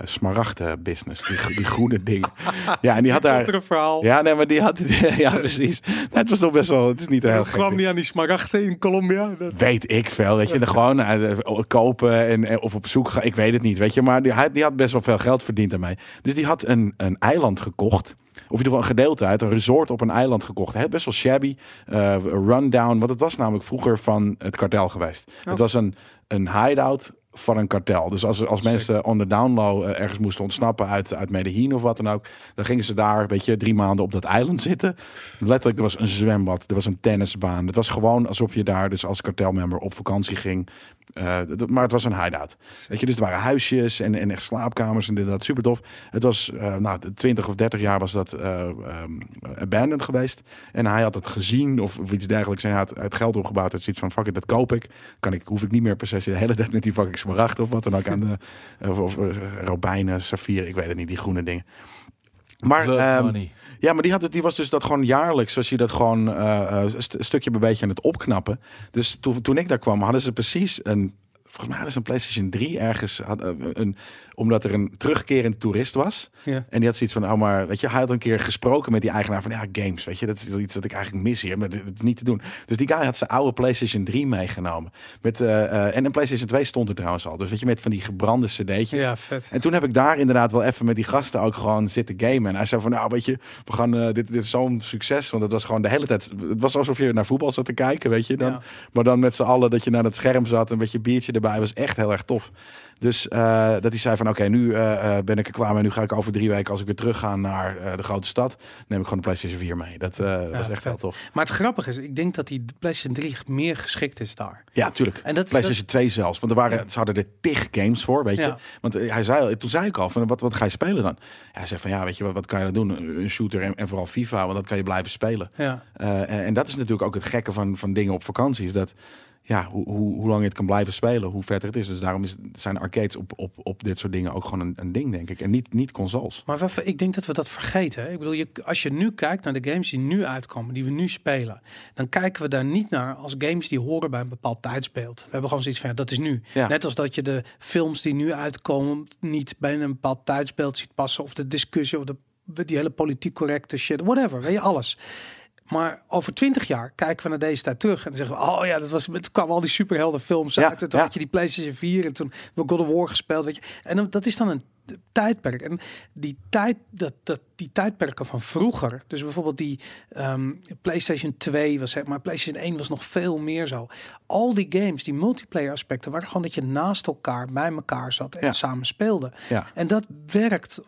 smaragden business. Die, die groene dingen. Ja, en die had daar... een verhaal. Ja, nee, maar die had... Ja, precies. Nee, het was toch best wel... Het is niet heel kwam die aan die smaragden in Colombia? Dat- Weet ik veel, weet je. Er gewoon eh, kopen en, of op zoek gaan. Ik weet het niet, weet je. Maar die, hij, die had best wel veel geld verdiend daarmee. Dus die had een, een eiland gekocht. Of in ieder geval een gedeelte uit. Een resort op een eiland gekocht. Heel best wel shabby. eh, rundown. Want het was namelijk vroeger van het kartel geweest. Het was een, een hideout van een kartel. Dus als, als mensen on the down low eh, ergens moesten ontsnappen uit, uit Medellin of wat dan ook. Dan gingen ze daar, weet je, drie maanden op dat eiland zitten. Letterlijk, er was een zwembad. Er was een tennisbaan. Het was gewoon alsof je daar dus als kartelmember op vakantie ging. Het- maar het was een hideout. Weet je, dus er waren huisjes en, en echt slaapkamers en dit dat. Super tof. Het was, eh nou, 20 of 30 jaar was dat eh ehm, abandoned geweest. En hij had het gezien of, of iets dergelijks. En hij had het geld opgebouwd. Het zoiets van, fuck it, dat koop ik. Kan ik, hoef ik niet meer per se de hele tijd met die fucking smaragd of wat dan ook aan de, of, of eh, robijnen, saffier, ik weet het niet, die groene dingen. Maar, ehm, ja, maar die, had het, die was dus dat gewoon jaarlijks, zoals je dat gewoon st- stukje bij beetje aan het opknappen. Dus toen, toen ik daar kwam, hadden ze precies een, volgens mij hadden ze een PlayStation 3 ergens, had, een, omdat er een terugkerend toerist was. Ja. En die had zoiets van, oh maar, weet je, hij had een keer gesproken met die eigenaar van, ja, games, weet je, dat is iets dat ik eigenlijk mis hier, maar dit dit is niet te doen. Dus die guy had zijn oude PlayStation 3 meegenomen. Met, eh, eh, en een PlayStation 2 stond er trouwens al. Dus weet je, met van die gebrande cd'tjes. Ja, vet. En toen heb ik daar inderdaad wel even met die gasten ook gewoon zitten gamen. En hij zei van, nou weet je, we gaan, eh, dit, dit is zo'n succes. Want het was gewoon de hele tijd, het was alsof je naar voetbal zat te kijken, weet je dan. Ja. Maar dan met z'n allen dat je naar het scherm zat, een beetje biertje erbij, was echt heel erg tof. Dus eh, dat hij zei van, oké, nu eh, eh, ben ik er klaar mee. Nu ga ik over drie weken, als ik weer terug ga naar de grote stad, neem ik gewoon de PlayStation 4 mee. Dat eh, was echt heel tof. Maar het grappige is, ik denk dat die PlayStation 3 meer geschikt is daar. Ja, tuurlijk. En dat, PlayStation 2 zelfs. Want er waren, ze hadden er tig games voor, weet je. Ja. Want hij zei, toen zei ik al, van, wat, wat ga je spelen dan? Ja, hij zegt van, ja, weet je, wat, wat kan je dan doen? Een shooter en, en vooral FIFA, want dat kan je blijven spelen. ja. En, en dat is natuurlijk ook het gekke van, van dingen op vakantie. Is dat, ja, hoe, hoe, hoe lang je het kan blijven spelen, hoe vetter het is. Dus daarom is, zijn arcades op, op, op dit soort dingen ook gewoon een, een ding, denk ik. En niet, niet consoles. Maar we- ik denk dat we dat vergeten. Hè? Ik bedoel, je, als je nu kijkt naar de games die nu uitkomen, die we nu spelen, dan kijken we daar niet naar als games die horen bij een bepaald tijdsbeeld. We hebben gewoon zoiets van, ja, dat is nu. Ja. Net als dat je de films die nu uitkomen niet bij een bepaald tijdsbeeld ziet passen, of de discussie, of de, die hele politiek correcte shit, whatever, weet je, alles. Maar over twintig jaar kijken we naar deze tijd terug en dan zeggen we, oh ja, dat was, toen kwamen al die superheldenfilms Ja, uit. En toen ja. had je die PlayStation 4 en toen we God of War gespeeld, weet je. En dan, dat is dan een tijdperk. En die, tijd, dat, dat, die tijdperken van vroeger, dus bijvoorbeeld die ehm, PlayStation 2 was, zeg maar, PlayStation 1 was nog veel meer zo. Al die games, die multiplayer aspecten, waren gewoon dat je naast elkaar, bij elkaar zat en Ja. samen speelde. Ja. En dat werkt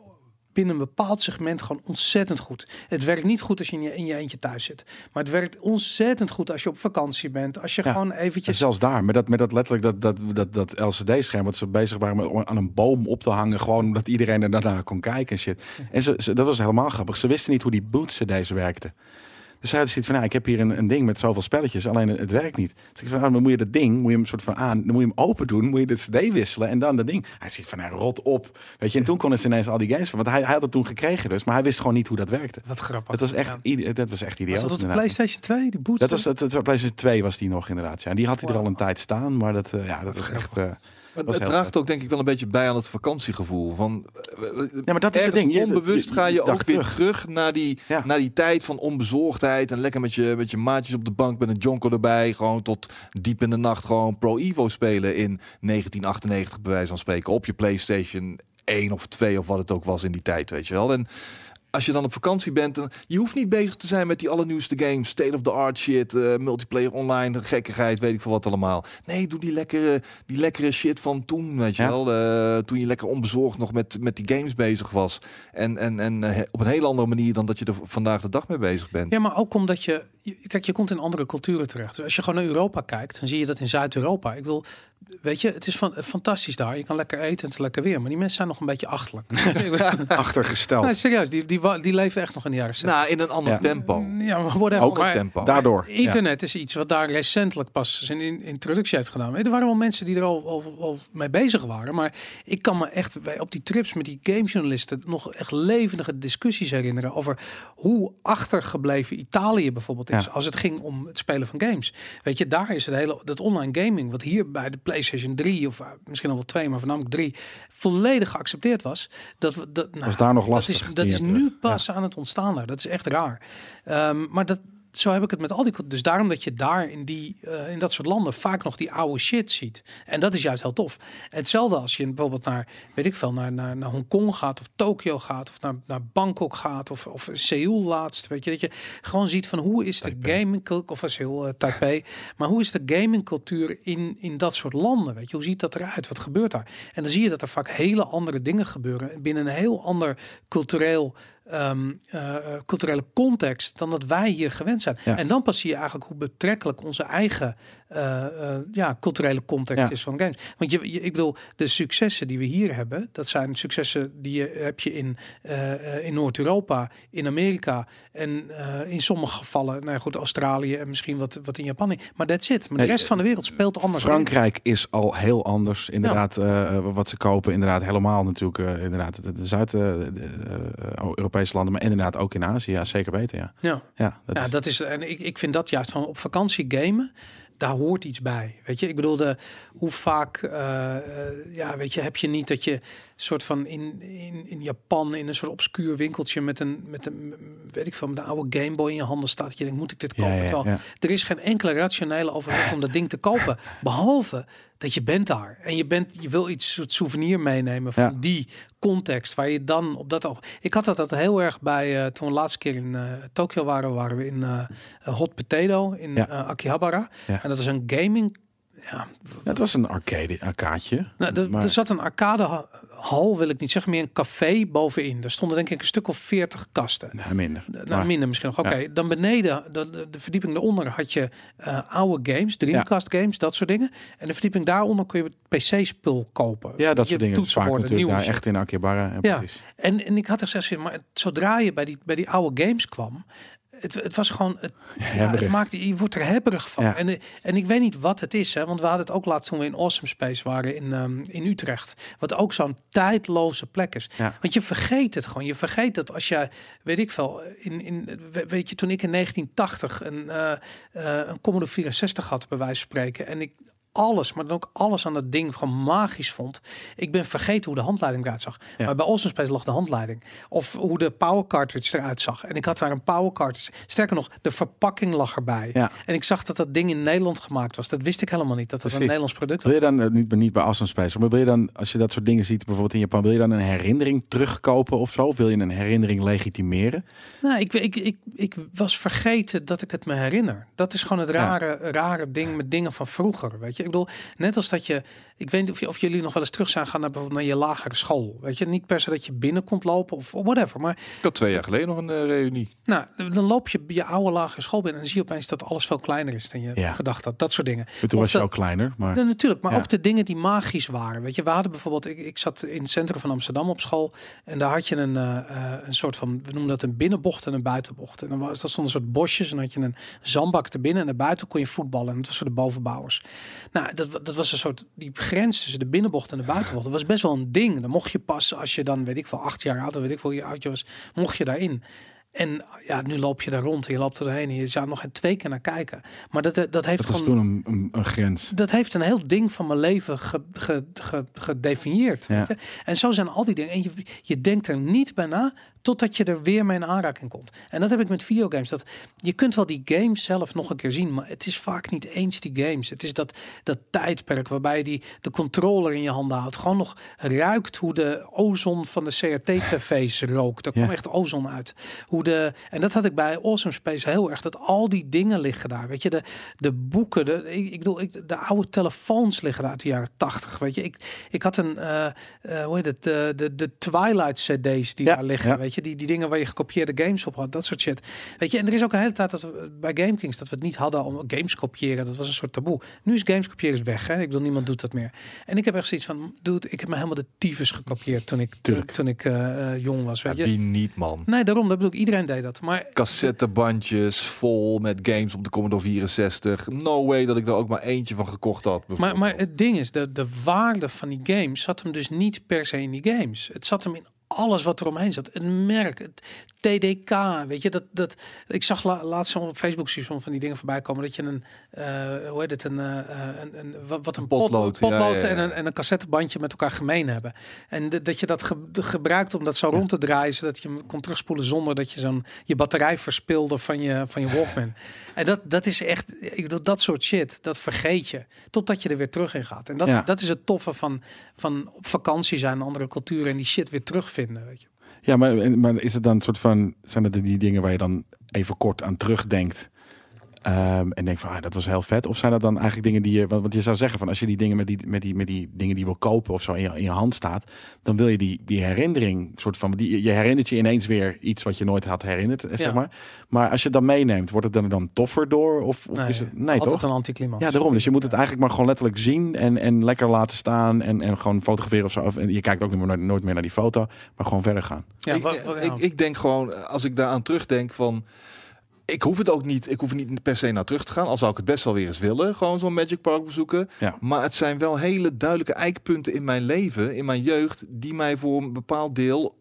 binnen een bepaald segment gewoon ontzettend goed. Het werkt niet goed als je in je, in je eentje thuis zit. Maar het werkt ontzettend goed als je op vakantie bent. Als je Ja. gewoon En eventjes... zelfs daar, met dat, met dat letterlijk dat, dat, dat, dat LCD-scherm, wat ze bezig waren met aan een boom op te hangen, gewoon omdat iedereen er daarna kon kijken en shit. En ze, ze- dat was helemaal grappig. Ze wisten niet hoe die boot-CD's werkten. Dus zij hadden zoiets van, nou, ik heb hier een, een ding met zoveel spelletjes, alleen het, het werkt niet. Dus ik van, nou, dan moet je dat ding, moet je hem soort van aan, dan moet je hem open doen, moet je de CD wisselen en dan dat ding. Hij zit van, nou, rot op. Weet je, en toen konden ze ineens al die games van, want hij, hij had het toen gekregen dus, maar hij wist gewoon niet hoe dat werkte. Wat grappig. Het was echt, Ja. dat was echt Was idioot. dat op. PlayStation 2? Die boot? Dat was het, het, PlayStation 2 was die nog inderdaad. Ja. En die had hij er al een tijd staan, maar dat, eh, ja, dat was echt. Het, draagt ook denk ik wel een beetje bij aan het vakantiegevoel. Van, eh, ja, maar dat is het ding. Onbewust ga je ook weer terug naar die, naar die tijd van onbezorgdheid. En lekker met je, met je maatjes op de bank met een jonko erbij. Gewoon tot diep in de nacht gewoon Pro Evo spelen in 1998 bij wijze van spreken. Op je Playstation 1 of 2 of wat het ook was in die tijd, weet je wel. En als je dan op vakantie bent, dan, je hoeft niet bezig te zijn met die allernieuwste games, state of the art shit, eh, multiplayer online, gekkigheid, weet ik veel wat allemaal. Nee, doe die lekkere, die lekkere shit van toen, weet je Ja. wel. eh, toen je lekker onbezorgd nog met, met die games bezig was. En, en, en eh, op een hele andere manier dan dat je er vandaag de dag mee bezig bent. Ja, maar ook omdat je- kijk, je komt in andere culturen terecht. Dus als je gewoon naar Europa kijkt, dan zie je dat in Zuid-Europa. Ik wil, weet je, het is van, fantastisch daar. Je kan lekker eten en het is lekker weer. Maar die mensen zijn nog een beetje achterlijk. achtergesteld. nee, serieus, die, die, die leven echt nog in de jaren 60. Nou, in een ander Ja. tempo. Ja, maar whatever. Ook een Maar tempo. Daardoor. ja. Internet is iets wat daar recentelijk pas zijn in- introductie heeft gedaan. Er waren wel mensen die er al, al, al mee bezig waren. Maar ik kan me echt bij- op die trips met die gamejournalisten nog echt levendige discussies herinneren over hoe achtergebleven Italië bijvoorbeeld Ja. Als het ging om het spelen van games. Weet je, daar is het hele, dat online gaming, wat hier bij de PlayStation 3 of uh, misschien al wel 2, maar voornamelijk 3, volledig geaccepteerd was. Dat, we- dat, nou, Was daar nog dat lastig. is, dat is nu pas aan het ontstaan daar. Dat is echt raar. Ehm, maar dat, zo heb ik het met al die... Dus daarom dat je daar in, die, eh, in dat soort landen vaak nog die oude shit ziet. En dat is juist heel tof. Hetzelfde als je bijvoorbeeld naar, weet ik veel, naar, naar, naar Hongkong gaat of Tokio gaat of naar, naar Bangkok gaat of, of Seoul laatst. Weet je, dat je gewoon ziet van hoe is de gaming of Seoul, eh, Taipei, maar hoe is de gaming cultuur in, in dat soort landen? Weet je, hoe ziet dat eruit? Wat gebeurt daar? En dan zie je dat er vaak hele andere dingen gebeuren binnen een heel ander cultureel ehm, eh, eh, culturele context dan dat wij hier gewend zijn. Ja. En dan pas zie je eigenlijk hoe betrekkelijk onze eigen eh, eh, ja, culturele context Ja. is van games. Want je, je- ik bedoel, de successen die we hier hebben, dat zijn successen die je heb je in, eh, in Noord-Europa, in Amerika en in sommige gevallen, nou ja, goed, Australië en misschien wat, wat in Japan. Maar that's it. Maar de rest van de wereld speelt anders. Frankrijk is al heel anders. Inderdaad, wat ze kopen. Inderdaad, helemaal natuurlijk. inderdaad, de, de Zuid-Europese landen. Maar inderdaad ook in Azië. Ja, zeker weten. Ja, Ja. ja, dat ja, is, dat is en ik, ik vind dat juist van op vakantie gamen. Daar hoort iets bij. Weet je, ik bedoel, de, hoe vaak, eh, eh, ja, weet je, heb je niet dat je soort van in, in, in Japan in een soort obscuur winkeltje met een, met een, weet ik veel, met een oude Game Boy in je handen staat. Dat je denkt, moet ik dit kopen? ja, ja, Terwijl ja. er is geen enkele rationele overweging om dat ding te kopen. Behalve dat je bent daar. En je, bent, je wil iets soort souvenir meenemen van die context. Waar je dan op dat oog... Ik had dat, dat heel erg bij... eh, toen we laatste keer in eh Tokio waren, waren we in eh, Hot Potato in Akihabara. En dat is een gaming... Ja, Ja, het was een arcade, arcaatje. nou, er, maar, er zat een arcadehal, wil ik niet zeggen, meer een café bovenin. Er stonden denk ik een stuk of veertig kasten. nee, minder. Nou, Maar- minder misschien nog. Oké, dan beneden, de, de, de verdieping daaronder had je eh, oude games, Dreamcast games, dat soort dingen. En de verdieping daaronder kun je PC-spul kopen. ja, dat Je soort dingen. Is vaak toetsenborden, natuurlijk daar echt in Akihabara. En Ja. precies. En, en ik had er zelfs in, maar zodra je bij die, bij die oude games kwam, het, het was gewoon, het, ja, het maakte, je wordt er hebberig van. Ja. En, en ik weet niet wat het is, hè, want we hadden het ook laatst toen we in Awesome Space waren in, ehm, in Utrecht. Wat ook zo'n tijdloze plek is. Ja. Want je vergeet het gewoon. Je vergeet dat als jij, weet ik veel, in, in, we- weet je, toen ik in 1980 een, eh, eh, een Commodore 64 had, bij wijze van spreken, en ik alles, maar dan ook alles aan dat ding gewoon magisch vond. Ik ben vergeten hoe de handleiding eruit zag. Ja. Maar bij Awesome Space lag de handleiding. Of hoe de power cartridge eruit zag. En ik had daar een power cartridge. Sterker nog, de verpakking lag erbij. Ja. En ik zag dat dat ding in Nederland gemaakt was. Dat wist ik helemaal niet. Dat het een. Nederlands product was. Wil je dan, eh, niet, niet bij Awesome Space, maar wil je dan, als je dat soort dingen ziet, bijvoorbeeld in Japan, wil je dan een herinnering terugkopen of zo? Of wil je een herinnering legitimeren? Nou, ik, ik, ik, ik was vergeten dat ik het me herinner. Dat is gewoon het Ja. rare, rare ding met dingen van vroeger. Weet je, ik bedoel, net als dat je ik weet niet of, je, of jullie nog wel eens terug zijn gaan naar bijvoorbeeld naar je lagere school. Weet je, niet per se dat je binnen komt lopen of whatever. Maar Ik had twee jaar geleden nog een eh, reunie. nou, dan loop je je oude lagere school binnen en dan zie je opeens dat alles veel kleiner is dan je Ja. gedacht had. Dat soort dingen. Toen Of was je dat- ook kleiner, maar Ja, natuurlijk, maar Ja. ook de dingen die magisch waren. Weet je, we hadden bijvoorbeeld, ik, ik zat in het centrum van Amsterdam op school en daar had je een, eh, eh, een soort van, we noemen dat een binnenbocht en een buitenbocht. En dan was dat stonden een soort bosjes en dan had je een zandbak te binnen en naar buiten kon je voetballen. En dat was voor de bovenbouwers. Nou, dat, dat was een soort, die grens tussen de binnenbocht en de buitenbocht. Dat was best wel een ding. Dan mocht je pas, als je dan, weet ik veel, acht jaar oud of weet ik veel, hoe oud je was, mocht je daarin. En ja, nu loop je daar rond en je loopt er doorheen en je zou nog twee keer naar kijken. Maar dat, dat heeft dat gewoon toen een, een, een grens. dat heeft een heel ding van mijn leven ge, ge, ge, gedefinieerd. Ja. weet je. En zo zijn al die dingen. En je, je denkt er niet bij na totdat je er weer mee in aanraking komt. En dat heb ik met videogames. Dat je kunt wel die games zelf nog een keer zien, maar het is vaak niet eens die games. Het is dat, dat tijdperk waarbij je die, de controller in je handen houdt. Gewoon nog ruikt hoe de ozon van de CRT-tv's rookt. Er Ja. kwam echt ozon uit. Hoe de, en dat had ik bij Awesome Space heel erg. Dat al die dingen liggen daar. Weet je, de, de boeken, de, ik, ik bedoel, ik, de oude telefoons liggen daar uit de jaren tachtig. Weet je, ik, ik had een, eh, eh, hoe heet het, de, de, de Twilight CD's die Ja, daar liggen. ja. Weet je, die, die dingen waar je gekopieerde games op had, dat soort shit. Weet je, en er is ook een hele tijd dat we bij GameKings dat we het niet hadden om games kopiëren. Dat was een soort taboe. Nu is games kopiëren weg. Hè? Ik bedoel, niemand doet dat meer. En ik heb echt zoiets van, dude, ik heb me helemaal de tyfus gekopieerd toen ik, Tuurlijk. toen ik eh, jong was. Ja, Weet je. wie niet, man. Nee, daarom, dat bedoel ik, iedereen deed dat. Maar Cassettebandjes vol met games op de Commodore 64. No way dat ik er ook maar eentje van gekocht had. Maar, maar het ding is, de, de waarde van die games zat hem dus niet per se in die games. Het zat hem in alles wat er omheen zat. Het merk, het TDK, weet je, dat, dat ik zag la, laatst op Facebook soms van die dingen voorbij komen dat je een, eh, hoe heet het, een, eh, eh, een, een wat, wat een potlood, pot- potlood ja, ja. En, een, en een cassettebandje met elkaar gemeen hebben. En de- dat je dat ge- de- gebruikt om dat zo rond te draaien, zodat je hem kon terugspoelen zonder dat je zo'n je batterij verspilde van je, van je Walkman. En dat, dat is echt, ik bedoel, dat soort shit, dat vergeet je. Totdat je er weer terug in gaat. En dat, Ja. dat is het toffe van, van op vakantie zijn, andere culturen en die shit weer terugvinden. Ja, maar, maar is het dan een soort van, zijn het die dingen waar je dan even kort aan terugdenkt? Ehm, en denkt van, ah, dat was heel vet. Of zijn dat dan eigenlijk dingen die je, want, want je zou zeggen van, als je die dingen met die, met die, met die dingen die je wil kopen of zo in je, in je hand staat, dan wil je die, die herinnering, soort van, die, je herinnert je ineens weer iets wat je nooit had herinnerd, eh, zeg Ja. maar. Maar als je het dan meeneemt, wordt het dan, dan toffer door? Of, of is het, nee altijd toch? een anticlimax. Ja, daarom. Dus je moet het eigenlijk maar gewoon letterlijk zien en, en lekker laten staan en, en gewoon fotograferen of zo. Of, en je kijkt ook niet meer, nooit meer naar die foto, maar gewoon verder gaan. Ja, ik, wat- wat- ja. ik, ik denk gewoon, als ik daaraan terugdenk van... Ik hoef het ook niet, ik hoef niet per se naar terug te gaan. Al zou ik het best wel weer eens willen, gewoon zo'n Magic Park bezoeken. Ja. Maar het zijn wel hele duidelijke eikpunten in mijn leven, in mijn jeugd, die mij voor een bepaald deel,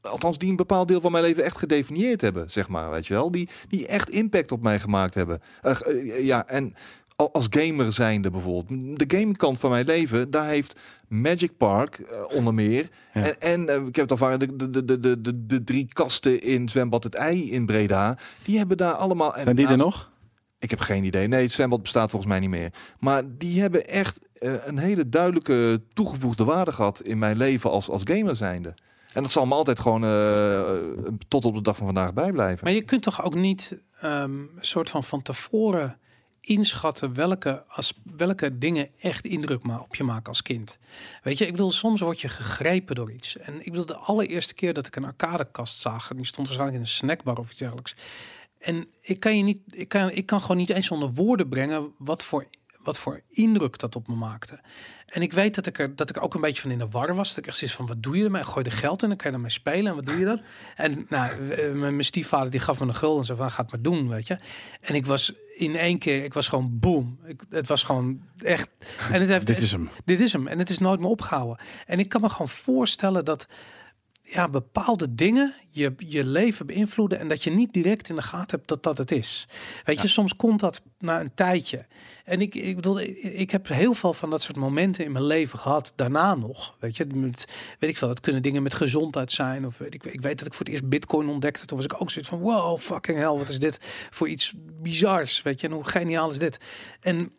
althans die een bepaald deel van mijn leven echt gedefinieerd hebben, zeg maar, weet je wel. Die, die echt impact op mij gemaakt hebben. Eh, eh, ja, en al- als gamer zijnde bijvoorbeeld. De gamingkant van mijn leven, daar heeft Magic Park eh, onder meer. Ja. En, en eh, ik heb het al vaak, de, de, de, de, de, de drie kasten in Zwembad het Ei in Breda, die hebben daar allemaal... en Zijn die er nog? Ik heb geen idee. Nee, het zwembad bestaat volgens mij niet meer. Maar die hebben echt eh, een hele duidelijke toegevoegde waarde gehad in mijn leven als, als gamer zijnde. En dat zal me altijd gewoon eh, tot op de dag van vandaag bijblijven. Maar je kunt toch ook niet ehm, een soort van van tevoren inschatten welke, als, welke dingen echt indruk op je maken als kind. Weet je, ik bedoel, soms word je gegrepen door iets. En ik bedoel, de allereerste keer dat ik een arcadekast zag, en die stond waarschijnlijk in een snackbar of iets dergelijks. En ik kan je niet, ik kan, ik kan gewoon niet eens onder woorden brengen wat voor, wat voor indruk dat op me maakte. En ik weet dat ik er dat ik ook een beetje van in de war was. Dat ik echt zoiets van, wat doe je ermee? Gooi er geld in, dan kan je ermee spelen. En wat doe je dan? En nou, eh, mijn stiefvader die gaf me een gulden en zo van, ga het maar doen, weet je. En ik was in één keer, ik was gewoon boom. Ik, het was gewoon echt. En het heeft, Dit is hem. dit is hem. En het is nooit meer opgehouden. En ik kan me gewoon voorstellen dat ja, bepaalde dingen je, je leven beïnvloeden en dat je niet direct in de gaten hebt dat dat het is. Weet je, soms komt dat na een tijdje. En ik, ik bedoel, ik, ik heb heel veel van dat soort momenten in mijn leven gehad, daarna nog. Weet je, met, weet ik veel, dat kunnen dingen met gezondheid zijn. Of weet ik, ik weet dat ik voor het eerst Bitcoin ontdekte. Toen was ik ook zoiets van: wow, fucking hell, wat is dit voor iets bizars? Weet je, en hoe geniaal is dit? En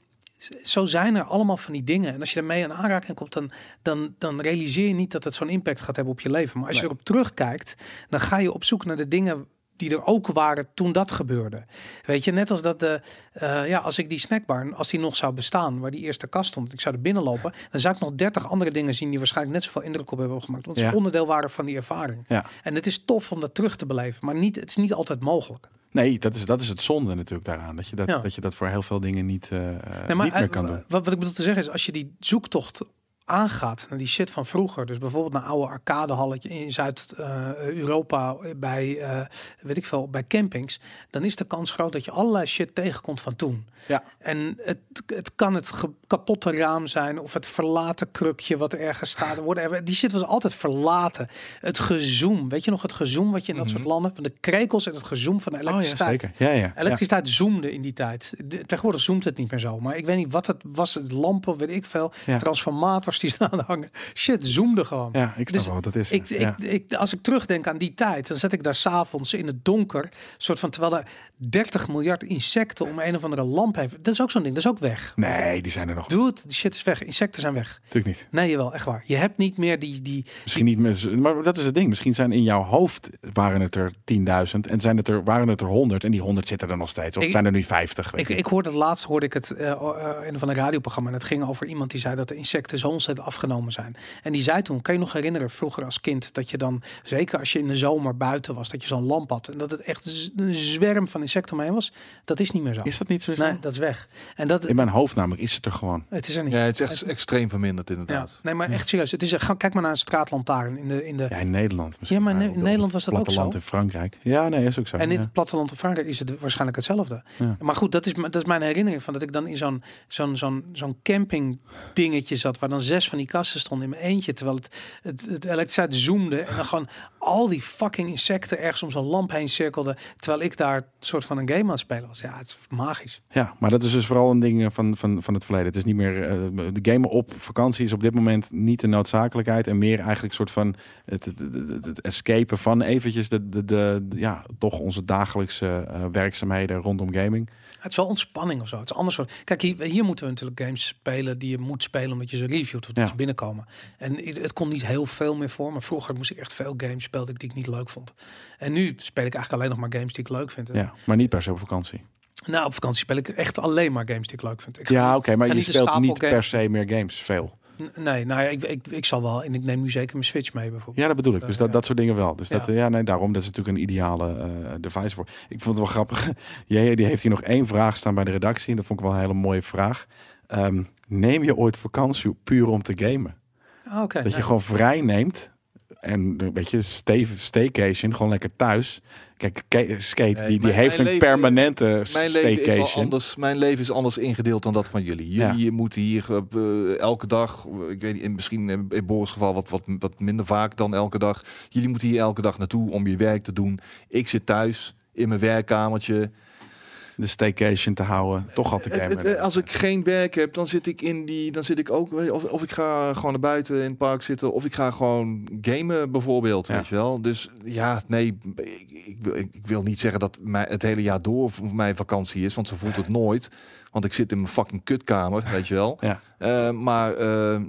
zo zijn er allemaal van die dingen. En als je ermee aan aanraking komt, dan, dan, dan realiseer je niet dat het zo'n impact gaat hebben op je leven. Maar als je erop terugkijkt, dan ga je op zoek naar de dingen die er ook waren toen dat gebeurde. Weet je, net als dat de, eh, ja, als ik die snackbar, als die nog zou bestaan, waar die eerste kast stond, ik zou er binnenlopen, dan zou ik nog 30 andere dingen zien die waarschijnlijk net zoveel indruk op hebben gemaakt, want ze Ja. onderdeel waren van die ervaring. Ja. En het is tof om dat terug te beleven, maar niet, het is niet altijd mogelijk. Nee, dat is, dat is het zonde natuurlijk daaraan. Dat je dat, Ja. dat, je dat voor heel veel dingen niet, eh, Nee, maar niet meer kan doen. Wat, wat ik bedoel te zeggen is, als je die zoektocht aangaat naar die shit van vroeger, dus bijvoorbeeld naar oude arcadehalletje in Zuid-Europa bij, eh, weet ik veel, bij campings, dan is de kans groot dat je allerlei shit tegenkomt van toen. Ja. En het, het kan het kapotte raam zijn of het verlaten krukje wat er ergens staat. Whatever. Die shit was altijd verlaten. Het gezoom, weet je nog het gezoom wat je in dat soort landen, van de krekels en het gezoom van de Oh ja, elektriciteit. zeker. Ja, ja. ja. Elektriciteit zoomde in die tijd. De- tegenwoordig zoomt het niet meer zo. Maar ik weet niet wat het was. Het lampen, weet ik veel. Ja. Die staan hangen. Shit, zoomde gewoon. Ja, ik snap Dus wel wat dat is. Ik, ja. ik, ik, als ik terugdenk aan die tijd, dan zet ik daar s'avonds in het donker, soort van terwijl er 30 miljard insecten om een of andere lamp heeft. Dat is ook zo'n ding, dat is ook weg. Nee, die zijn er nog. Doe het, die shit is weg. Insecten zijn weg. Natuurlijk niet. Nee, jawel, echt waar. Je hebt niet meer die, die Misschien niet meer. Maar dat is het ding. Misschien zijn in jouw hoofd waren het er 10.000 en zijn het er, waren het er 100 en die 100 zitten er nog steeds. Of Ik- zijn er nu 50. Weet Ik, ik hoorde het laatst hoorde ik het in een van een radioprogramma. En het ging over iemand die zei dat de insecten zo ontzettend afgenomen zijn. En die zei toen, kan je nog herinneren, vroeger als kind, dat je dan, zeker als je in de zomer buiten was, dat je zo'n lamp had. En dat het echt een zwerm van insecten omheen was. Dat is niet meer zo. Is dat niet zo? Nee, dat is weg. En dat, In mijn hoofd namelijk is het er gewoon. het is er niet. Ja, het is echt extreem verminderd Ja. inderdaad. Nee, maar echt serieus. Het is, ga, kijk maar naar een straatlantaarn in de, in de Ja, in Nederland misschien. Ja, maar in de- Nederland was dat ook platteland zo. in Frankrijk. Ja, nee, is ook zo. En in ja. het platteland van Frankrijk is het waarschijnlijk hetzelfde. Ja. Maar goed, dat is, dat is mijn herinnering van dat ik dan in zo'n zo'n zo'n zo'n camping dingetje zat, waar dan zes van die kasten stonden in mijn eentje, terwijl het, het, het elektriciteit zoomde en dan gewoon al die fucking insecten ergens om zo'n lamp heen cirkelden, terwijl ik daar een soort van een game aan het spelen was. Ja, het is magisch. Ja, maar dat is dus vooral een ding eh, van, van, van het verleden. Het is niet meer. eh, de gamen op vakantie is op dit moment niet de noodzakelijkheid. En meer eigenlijk een soort van het, het, het, het- escapen van eventjes de, de, de, de- ja, toch onze dagelijkse eh, werkzaamheden rondom gaming. Het is wel ontspanning of zo. Het is anders. soort- Kijk, hier, hier moeten we natuurlijk games spelen die je moet spelen omdat je ze reviewt of dat Ja. ze binnenkomen. En het komt niet heel veel meer voor, maar vroeger moest ik echt veel games spelen die ik niet leuk vond. En nu speel ik eigenlijk alleen nog maar games die ik leuk vind. Ja, maar niet per se op vakantie. Nou, op vakantie speel ik echt alleen maar games die ik leuk vind. Ik Ja, oké, maar je niet speelt niet per se meer games. Veel. Nee, nou ja, ik, ik, ik zal wel. En ik neem nu zeker mijn Switch mee bijvoorbeeld. Ja, dat bedoel ik. Dus Eh, dat, ja. dat soort dingen wel. Dus dat, Ja. ja, nee, daarom. Dat is natuurlijk een ideale eh, device voor. Ik vond het wel grappig. Jij die heeft hier nog één vraag staan bij de redactie. En dat vond ik wel een hele mooie vraag. Ehm, neem je ooit vakantie puur om te gamen? Oké. Dat je gewoon vrij neemt. En een beetje stay, staycation, gewoon lekker thuis. Kijk, Skate, Nee, die, die mijn- heeft mijn een leven- permanente Mijn leven, is anders, mijn leven is anders ingedeeld dan dat van jullie. Jullie moeten hier eh, elke dag, eh, ik weet niet, in- misschien in in Boris geval wat, wat, wat minder vaak dan elke dag. Jullie moeten hier elke dag naartoe om je werk te doen. Ik zit thuis in mijn werkkamertje. De staycation te houden. Toch Het- gamen. het- als ik geen werk heb, dan zit ik in die, dan zit ik ook, of, of ik ga gewoon naar buiten in het park zitten, of ik ga gewoon gamen bijvoorbeeld, Ja. weet je wel. Dus ja, nee, ik, ik, wil, ik, ik wil niet zeggen dat mij het hele jaar door voor mij vakantie is, want zo voelt het nooit. Want ik zit in mijn fucking kutkamer, weet je wel. Ja. Eh, maar eh,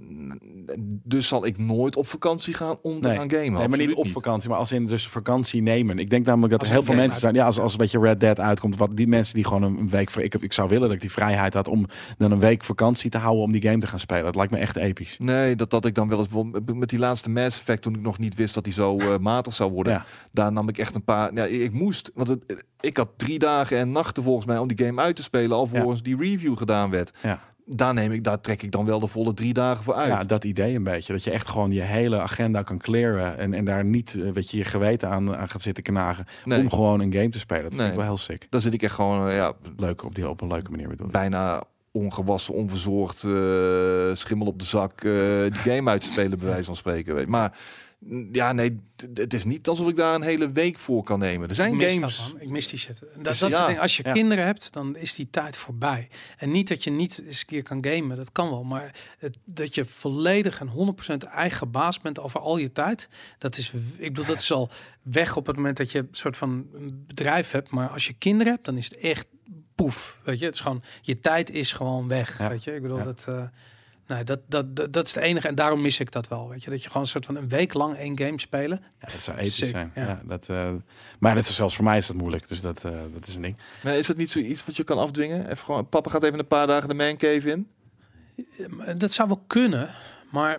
dus zal ik nooit op vakantie gaan om te Nee. gaan gamen. Nee, maar niet op vakantie, maar als in dus vakantie nemen. Ik denk namelijk dat Als er heel veel mensen zijn. Ja, als, als een beetje Red Dead uitkomt. Wat die mensen die gewoon een, week voor. Ik, ik zou willen dat ik die vrijheid had om dan een week vakantie te houden om die game te gaan spelen. Dat lijkt me echt episch. Nee, dat dat ik dan wel eens bijvoorbeeld met die laatste Mass Effect toen ik nog niet wist dat hij zo eh, matig zou worden. Ja. Daar nam ik echt een paar. Ja, ik moest, want het, ik had drie dagen en nachten volgens mij om die game uit te spelen, alvorens die review gedaan werd. Ja. Daar neem ik, daar trek ik dan wel de volle drie dagen voor uit. Ja, dat idee een beetje. Dat je echt gewoon je hele agenda kan clearen. En, en daar niet eh, weet je, je geweten aan, aan gaat zitten knagen. nee, Om gewoon een game te spelen. Dat vind ik wel heel sick. dan zit ik echt gewoon ja, Leuk op, die, op een leuke manier bedoel bijna ongewassen, onverzorgd, eh, schimmel op de zak, eh, die game uit te spelen, bij wijze van spreken. Weet. Maar ja, nee, het is niet alsof ik daar een hele week voor kan nemen. Er zijn ik games. Dat, ik mis die shit. Dat, Dus dat is het ja, ding. Als je ja. kinderen hebt, dan is die tijd voorbij. En niet dat je niet eens een keer kan gamen, dat kan wel. Maar het, dat je volledig en 100% eigen baas bent over al je tijd. Dat is, ik bedoel, dat is al weg op het moment dat je een soort van een bedrijf hebt. Maar als je kinderen hebt, dan is het echt poef. Weet je, het is gewoon, je tijd is gewoon weg. Ja. Weet je, ik bedoel, dat, eh, Nee, dat, dat, dat, dat is het enige. En daarom mis ik dat wel. Weet je, dat je gewoon een soort van een week lang één game spelen. Ja, dat zou ethisch Sick, zijn. ja. Ja. dat, eh, maar dat is, zelfs voor mij is dat moeilijk. Dus dat, eh, dat is een ding. Maar is dat niet zoiets wat je kan afdwingen? Even gewoon, papa gaat even een paar dagen de mancave in. Dat zou wel kunnen, maar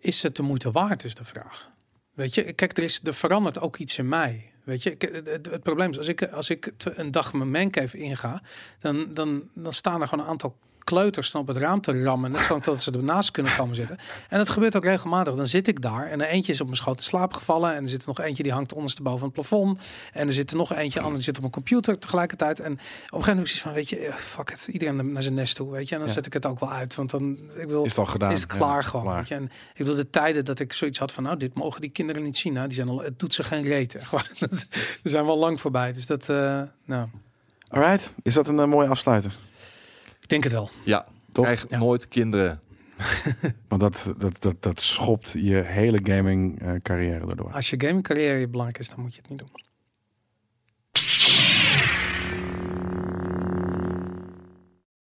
is het de moeite waard, is de vraag. Weet je, kijk, er, is, er verandert ook iets in mij. Weet je, ik, het, het- het probleem is, als ik, als ik een dag mijn mancave inga, dan, dan, dan staan er gewoon een aantal kleuters dan op het raam te rammen. Net gewoon dat ze ernaast kunnen komen zitten. En dat gebeurt ook regelmatig. Dan zit ik daar en er eentje is op mijn schoot in slaap gevallen. En er zit nog eentje die hangt ondersteboven van het plafond. En er zit er nog eentje die zit op mijn computer tegelijkertijd. En op een gegeven moment zoiets van, weet je, eh, fuck it. Iedereen naar zijn nest toe, weet je. En dan Ja. zet ik het ook wel uit. Want dan, ik wil, Is het al gedaan? is het klaar Ja, gewoon. klaar. Weet je? En ik bedoel, de tijden dat ik zoiets had van, nou, dit mogen die kinderen niet zien. Nou, die zijn al, het doet ze geen dat- We zijn wel lang voorbij. Dus dat, eh, nou, Alright, is dat een eh, mooie afsluiter? Ik denk het wel. Ja, Toch? krijg nooit kinderen. Want dat, dat, dat, dat schopt je hele gaming eh, carrière erdoor. Als je gaming carrière belangrijk is, dan moet je het niet doen.